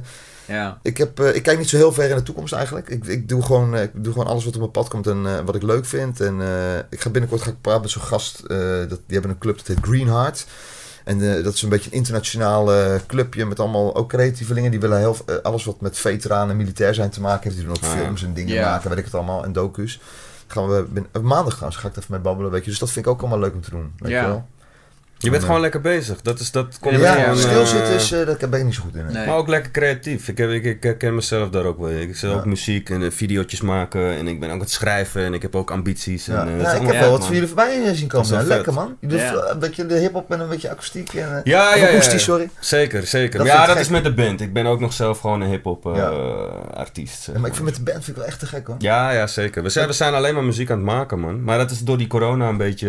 Ja. Ik, heb, eh, ik kijk niet zo heel ver in de toekomst eigenlijk. Ik, ik, doe, gewoon, eh, ik doe gewoon alles wat op mijn pad komt en eh, wat ik leuk vind. En eh, ik ga binnenkort ga ik praten met zo'n gast. eh, dat, die hebben een club, dat heet Greenheart. En eh, dat is een beetje een internationaal clubje met allemaal ook creatievelingen. Die willen heel, eh, alles wat met veteranen en militair zijn te maken heeft. Die doen ook Ah, films en dingen maken, weet ik het allemaal. En docu's. Gaan we bin- eh, maandag trouwens, ga ik even mee babbelen, weet je. Dus dat vind ik ook allemaal leuk om te doen, weet Ja. je wel. Je bent gewoon lekker bezig. Dat, is, dat komt Ja, gewoon, stilzitten eh, is, eh, daar ben ik niet zo goed in. Nee. Maar ook lekker creatief. Ik, heb, ik, ik herken mezelf daar ook wel. Ik zit Ja. ook muziek en eh, videootjes maken. En ik ben ook aan het schrijven. En ik heb ook ambities. En, Ja. eh, dat Ja, ik heb wel wat van man. jullie voorbij zien komen. Dat lekker man. Je doet Ja. eh, een beetje de hip-hop en een beetje akoestiek. En, Ja, ja, ja, akoestisch, sorry. Zeker, zeker. Dat ja, dat gek. is met de band. Ik ben ook nog zelf gewoon een hip-hop eh, Ja. artiest. maar ik vind met de band vind ik wel echt te gek hoor. Ja, ja, zeker. We zijn, we zijn alleen maar muziek aan het maken, man. Maar dat is door die corona een beetje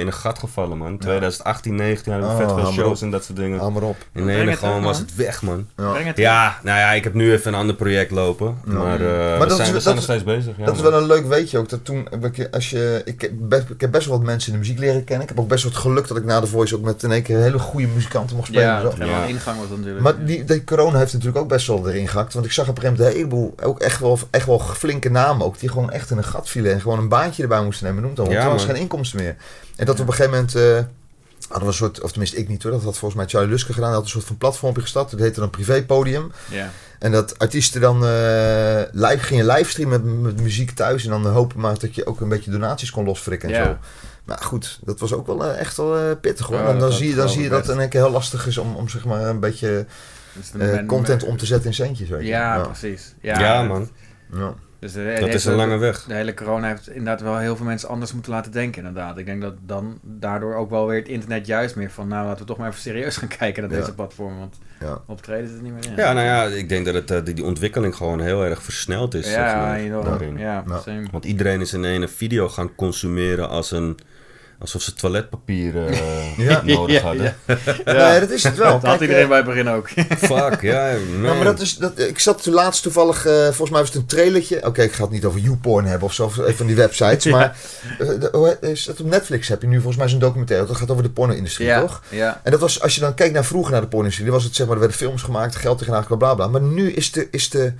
in een gat gevallen, man. 2018, 19 hadden we Oh, vet veel shows op. en dat soort dingen. Hou maar op. In Breng ene het gewoon terug, was het weg, man. Ja. Breng het Ja, nou ja, ik heb nu even een ander project lopen. Maar, eh, Maar we dat zijn, is- we zijn nog steeds bezig. Ja, dat is wel een leuk weetje ook. Dat toen, als je, ik, heb best, ik heb best wel wat mensen in de muziek leren kennen. Ik heb ook best wel het geluk dat ik na de Voice ook met in één keer hele goede muzikanten mocht spelen. Ja, en zo. wel Ja. ingang was natuurlijk. Maar die, die corona heeft natuurlijk ook best wel erin gehakt. Want ik zag op een gegeven moment een heleboel, ook echt wel, echt wel flinke namen ook. Die gewoon echt in een gat vielen en gewoon een baantje erbij moesten nemen. Noem het allemaal. Ja, want er was geen inkomsten meer. En dat op een gegeven moment... eh, hadden we een soort, of tenminste ik niet hoor, dat had volgens mij Charlie Luske gedaan. Hij had een soort van platformpje gestart. Dat heette dan Privépodium. ja. En dat artiesten dan eh live, gingen livestreamen met, met muziek thuis. En dan hopen maar dat je ook een beetje donaties kon losfrikken en Ja. zo. Maar goed, dat was ook wel eh, echt wel eh, pittig hoor. Ja, en dan, dat- dat zie je, dan zie je dat het één keer heel lastig is om, om zeg maar een beetje Dus men- content om te zetten in centjes. Weet je. Ja, ja. precies. Ja, Ja, man. Ja. Dus de, Dat de- is een de- lange weg. De hele corona heeft inderdaad wel heel veel mensen anders moeten laten denken, inderdaad. Ik denk dat dan daardoor ook wel weer het internet juist meer van... nou, laten we toch maar even serieus gaan kijken naar Ja. deze platform, want Ja. optreden zit er niet meer in. Ja, nou ja, ik denk dat het, eh, die, die ontwikkeling gewoon heel erg versneld is. zeg ja, maar, enorm. daarin. Ja. Want iedereen is in een video gaan consumeren als een, alsof ze toiletpapier eh, Ja. nodig Ja, hadden. Nee, dat is het wel. Dat had iedereen eh, bij het begin ook. Fuck, ja. Ja, maar dat is, dat, ik zat toen laatst toevallig, eh, volgens mij was het een trailertje. Oké, ik ga het niet over YouPorn hebben of zo, van die websites. Ja. Maar eh, de- is dat op Netflix heb je nu volgens mij zo'n documentaire. Dat gaat over de porno-industrie, ja, toch? ja. En dat was, als je dan kijkt naar vroeger naar de porno-industrie, dan was het zeg maar, er werden films gemaakt, geld tegenaan, bla bla bla. Maar nu is de, is de,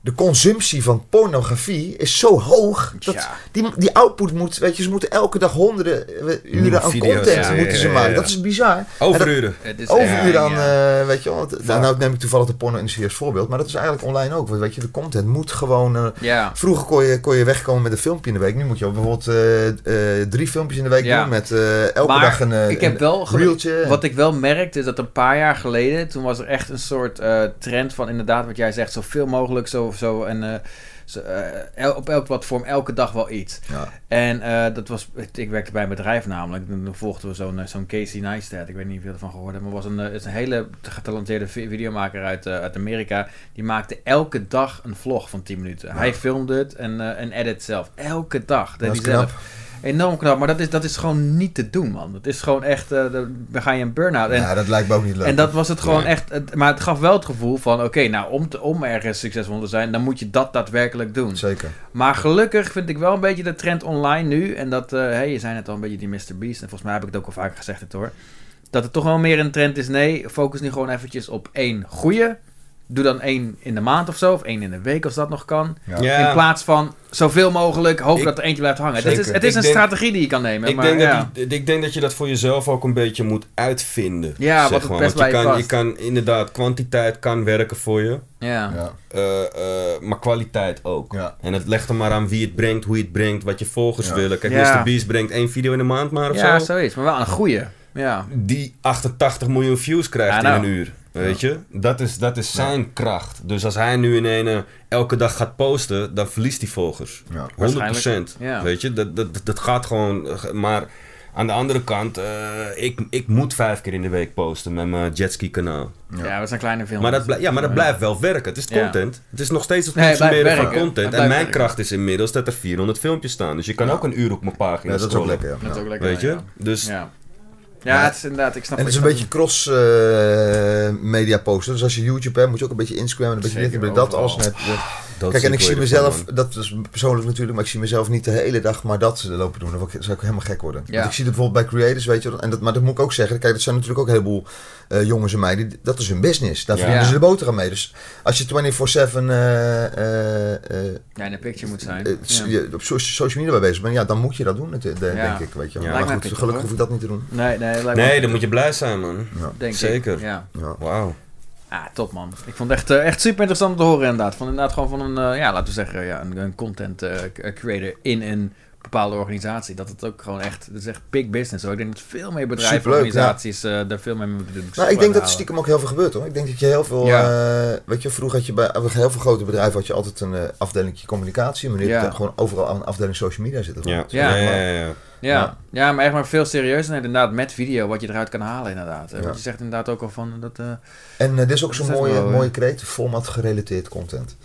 de consumptie van pornografie is zo hoog. Dat Ja. die, die output moet, weet je, ze moeten elke dag honderden eh, uren aan video's, content ja, moeten ja, ze ja, maken. ja. Dat is bizar. Overuren. Het is Overuren aan, ja. eh, weet je wel. Nou, nou neem ik toevallig de porno-industrie als voorbeeld, maar dat is eigenlijk online ook. Want Weet je, de content moet gewoon... eh, ja. Vroeger kon je, kon je wegkomen met een filmpje in de week. Nu moet je bijvoorbeeld eh, eh, drie filmpjes in de week Ja. doen met eh, elke Maar dag een, eh, ik heb een wel geluk- reeltje. Wat ik wel merkte is dat een paar jaar geleden, toen was er echt een soort eh, trend van inderdaad wat jij zegt, zoveel mogelijk zo, zo en el- op elk platform elke dag wel iets. Ja. En eh, dat was, ik werkte bij een bedrijf namelijk, toen volgden we zo'n zo'n Casey Neistat, ik weet niet of je ervan gehoord hebt, maar was een, is een hele getalenteerde vi- videomaker uit, uit Amerika, die maakte elke dag een vlog van 10 minuten. Hij filmde het en, en edit zelf, elke dag. Dat is hij zelf. Enorm knap, maar dat is, dat is gewoon niet te doen, man. Het is gewoon echt, eh, dan ga je een burn-out. En, ja, dat lijkt me ook niet leuk. en dat was het gewoon Nee. echt, het- maar het gaf wel het gevoel van, oké, nou, om, te, om ergens succesvol te zijn, dan moet je dat daadwerkelijk doen. Zeker. Maar gelukkig vind ik wel een beetje de trend online nu, en dat, eh hey, je zei net al een beetje die Mr. Beast, en volgens mij heb ik het ook al vaker gezegd het hoor, dat het toch wel meer een trend is, nee, focus nu gewoon eventjes op één goede. Doe dan één in de maand of zo, of één in de week als dat nog kan. Ja. Ja. In plaats van zoveel mogelijk hopen Ik- dat er eentje blijft hangen. Het is, het is Ik een denk- strategie die je kan nemen. Ik, maar, denk ja. dat die- ik denk dat je dat voor jezelf ook een beetje moet uitvinden. Ja, zeg wat het maar. best Want je bij je kan, je kan inderdaad, kwantiteit kan werken voor je, ja. Ja. eh, eh, maar kwaliteit ook. Ja. En het legt er maar aan wie het brengt, hoe je het brengt, wat je volgers Ja. willen. Kijk, Ja. Mr. Beast brengt één video in de maand maar of Ja, zo. zo is. Maar wel een goede. Ja. Die 88 miljoen views krijgt Ja, in een uur. Weet je? Dat is, dat is zijn kracht. Dus als hij nu in elke dag gaat posten, dan verliest hij volgers. Ja. 100%. Ja. Weet je? Dat, dat, dat gaat gewoon. Maar aan de andere kant, eh, ik, ik moet vijf keer in de week posten met mijn jetski kanaal. Ja, dat zijn kleine filmpjes. Maar dat, ja, maar dat blijft wel werken. Het is Ja. content. Het is nog steeds het Nee, consumeren van werken. content. En mijn werken. kracht is inmiddels dat er 400 filmpjes staan. Dus je kan Ja. ook een uur op mijn pagina Ja, dat is ook lekker. Ja. Dat is ook lekker. Weet je? Ja. Dus Ja. Het is inderdaad, ik snap En het is een beetje snap- cross eh, media posten. Dus als je YouTube hebt, moet je ook een beetje Instagram en een beetje dit en dat alles. Net, eh, dat Kijk, en ik zie mezelf, dat is persoonlijk natuurlijk, maar ik zie mezelf niet de hele dag maar dat lopen doen. Dan zou ik helemaal gek worden. Ja. Want ik zie het bijvoorbeeld bij creators, weet je wel. En dat, maar dat moet ik ook zeggen. Kijk, dat zijn natuurlijk ook een heleboel eh, jongens en meiden. Dat is hun business. Daar Ja. verdienen ze de boterham mee. Dus als je 24-7 eh, eh, eh, Ja, in de picture moet zijn. eh, Ja. je op so- social media mee bezig bent, ja, dan moet je dat doen, de- denk Ja. ik. Weet je. Maar goed, gelukkig hoor. hoef ik dat niet te doen. Nee, nee, Nee, dan moet je blij zijn, man. Ja. denk ik. Zeker. Ja. Ja. Wauw. Ah, top man. Ik vond het echt, eh, echt super interessant om te horen inderdaad. Van inderdaad gewoon van een, eh, ja, laten we zeggen, ja, een, een content eh, creator in een bepaalde organisatie. Dat het ook gewoon echt, dat is echt big business. Hoor. Ik denk dat veel meer bedrijven, Superleuk, organisaties eh, daar veel meer mee moeten doen. Nou, ik denk dat er stiekem ook heel veel gebeurt hoor. Ik denk dat je heel veel, Ja. eh, weet je, vroeger had je bij heel veel grote bedrijven had je altijd een eh afdeling communicatie, maar nu heb je Ja. gewoon overal een afdeling social media zitten. Ja. Ja. Ja, ja, ja, ja. Ja, Ja. ja. maar echt maar veel serieuzer. En inderdaad, met video, wat je eruit kan halen inderdaad. Eh, Ja. Want je zegt inderdaad ook al van, dat, eh, En eh, dit is ook zo'n mooie, wel, eh, mooie kreet, format gerelateerd content.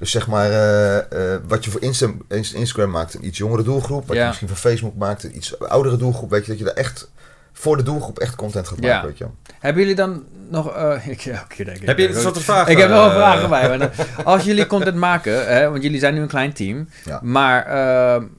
Dus zeg maar, eh, eh, wat je voor Insta Inst- Instagram maakt, een iets jongere doelgroep. Wat Ja. je misschien voor Facebook maakt, een iets oudere doelgroep. Weet je, dat je daar echt voor de doelgroep echt content gaat maken, Ja. weet je hebben jullie dan nog... eh ik, ja, oké, denk ik. Heb je een soort vraag? Ik heb wel een vraag bij. maar Als jullie content maken, hè, want jullie zijn nu een klein team, Ja. maar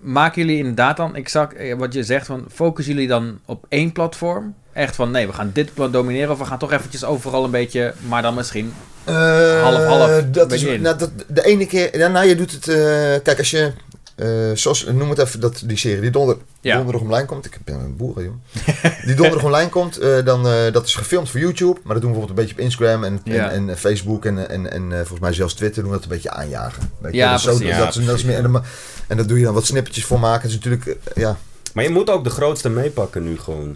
maken jullie inderdaad dan exact wat je zegt, van focussen jullie dan op één platform? Echt van nee, we gaan dit domineren of we gaan toch eventjes overal een beetje, maar dan misschien. Eh, Half, half, Dat is, nou, dat, de ene keer, nou je doet het, eh, kijk als je, eh, zoals, noem het even, dat, die serie die donder, Ja. donderdag online komt. Ik ben een boer, joh. die donderdag online komt, eh, dan, eh, dat is gefilmd voor YouTube. Maar dat doen we bijvoorbeeld een beetje op Instagram en, Ja. en, en Facebook en, en, en eh, volgens mij zelfs Twitter doen we dat een beetje aanjagen. Weet je? Ja, Dat zo- dat, is, dat is meer, en, daar doe je dan wat snippetjes voor maken. Is natuurlijk, eh, ja. Maar je moet ook de grootste meepakken nu gewoon.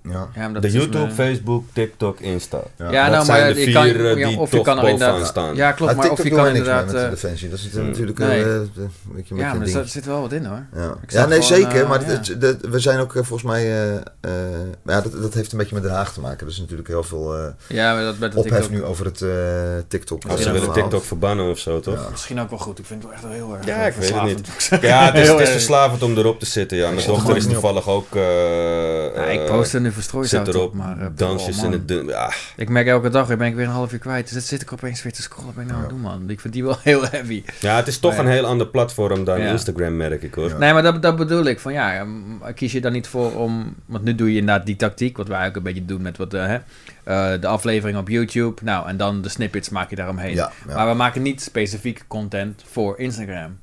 ja. De YouTube, me- Facebook, TikTok, Insta. Ja. Ja, Dat nou, zijn maar de je vier, kan, eh, ja, die of je kan er inderdaad. staan. Ja, klopt, maar of TikTok je kan inderdaad. met eh, de defensie. Dat zit er Hmm. natuurlijk Nee. eh, eh, weet je, met ja, maar er zit, wel wat in hoor. Ja, nee, gewoon, zeker. eh, maar we zijn ook eh, volgens mij... eh, eh, ja, dat, dat heeft een beetje met Den Haag te maken. Er is natuurlijk heel veel eh Ja, maar dat met de ophef TikTok. nu over het eh, TikTok. Als ze willen. TikTok verbannen of zo, toch? Misschien ook wel goed. Ik vind het wel echt wel heel erg. Ja, eh, ik weet het verslavend. Ja, het is, verslavend om erop te zitten. Ja, mijn dochter er is niet toevallig ook... eh, Ja, ik eh, post er nu verstrooisout Zit erop, op, maar... eh, dansjes oh, in het... dun- Ja, Ik merk elke dag, weer ben ik weer een half uur kwijt. Dus dan zit ik opeens weer te scrollen. Wat ben ik nou aan het doen, man? Ik vind die wel heel heavy. ja, het is toch Maar ja. een heel ander platform dan Ja. Instagram, merk ik hoor. Ja. Nee, maar dat, dat bedoel ik. Van ja, kies je dan niet voor om... Want nu doe je inderdaad die tactiek, wat wij eigenlijk een beetje doen met wat, eh, hè, eh, de aflevering op YouTube. Nou, en dan de snippets maak je daaromheen. Ja, ja. Maar we maken niet specifiek content voor Instagram.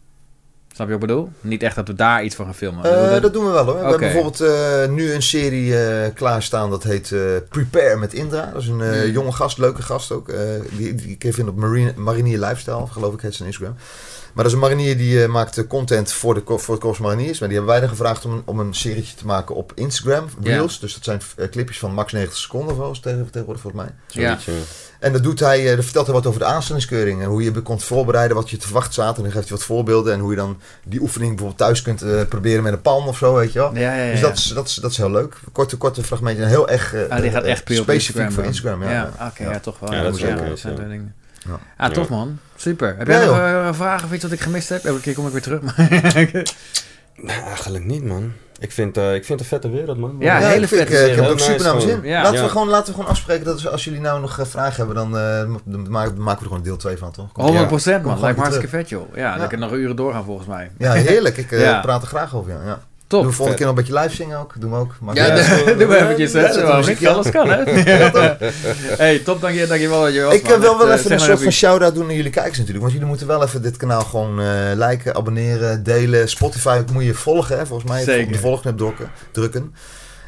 Snap je wat ik bedoel? Niet echt dat we daar iets van gaan filmen. Eh, Dat- dat doen we wel hoor. We hebben bijvoorbeeld eh, nu een serie eh, klaarstaan dat heet eh, Prepare met Indra. Dat is een eh, Hmm. jonge gast, leuke gast ook. eh, die, die je vinden op Marine, Marinier Lifestyle, geloof ik, heet zijn Instagram. Maar dat is een marinier die eh, maakt content voor de, voor de Korps Mariniers. Maar die hebben wij dan gevraagd om, een- om een serietje te maken op Instagram. Reels. Dus dat zijn clipjes van max 90 seconden tegen- tegenwoordig volgens mij. Zoiets, ja. En dat doet hij, eh, dat vertelt hij wat over de aanstellingskeuring. En hoe je kunt voorbereiden, wat je te wachten staat. En dan geeft hij wat voorbeelden. En hoe je dan die oefening bijvoorbeeld thuis kunt eh, proberen met een pan of zo, weet je wel. Ja, ja, ja. Dus dat is, dat, is, dat is heel leuk. Korte, korte fragmentje. En heel erg eh, Ah, die gaat echt puur specifiek Instagram. voor dan. Instagram. Ja, ja, oké, Ja. ja. toch wel. Ja, dat is ja, ook nice, zijn ja. de dingen. Ja. Ah, tof man. Super. Heb Ja, jij nog eh, vragen of iets wat ik gemist heb? Elke keer kom ik weer terug. Maar Nou, eigenlijk niet, man. Ik vind, eh, ik vind het een vette wereld, man. Ja, Ja, hele ik, vette ik, eh, ik heb er ook super naar zin. Ja. laten, Ja. we gewoon, laten we gewoon afspreken dat als jullie nou nog eh, vragen hebben, dan, eh, dan maken, we er gewoon deel 2 van, toch? Kom. 100 procent Kom man. gewoon Lijkt me hartstikke vet joh. Ja, Ja. dan kan nog uren doorgaan volgens mij. Ja, heerlijk. Ik eh, Ja. praat er graag over. Ja. Ja. Top. Doen we volgende keer nog een beetje live zingen ook. Doen we ook. Maar Ja, ja, doe- doen we eventjes hè. er niet? aan. Alles kan hè. hey, top. Dank je, dank je wel dat je was. Ik man. eh, wil wel eh, even een soort van shout-out doen aan jullie kijkers natuurlijk. Want jullie moeten wel even dit kanaal gewoon eh, liken, abonneren, delen. Spotify moet je volgen, hè, volgens mij. Zeker. Op de volgknop drukken. drukken.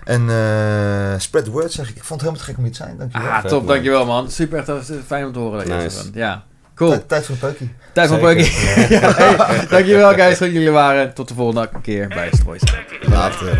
En eh, spread the word, zeg ik. Ik vond het helemaal te gek om hier te zijn. Dankjewel. Ah, top. man. Dankjewel man. Super. Echt fijn om te horen dat je Nice. bent. Ja. Cool. Tijd- voor een peukie. Tijd voor ja, hey, dankjewel guys dat jullie waren. Tot de volgende keer bij Stroois. Later.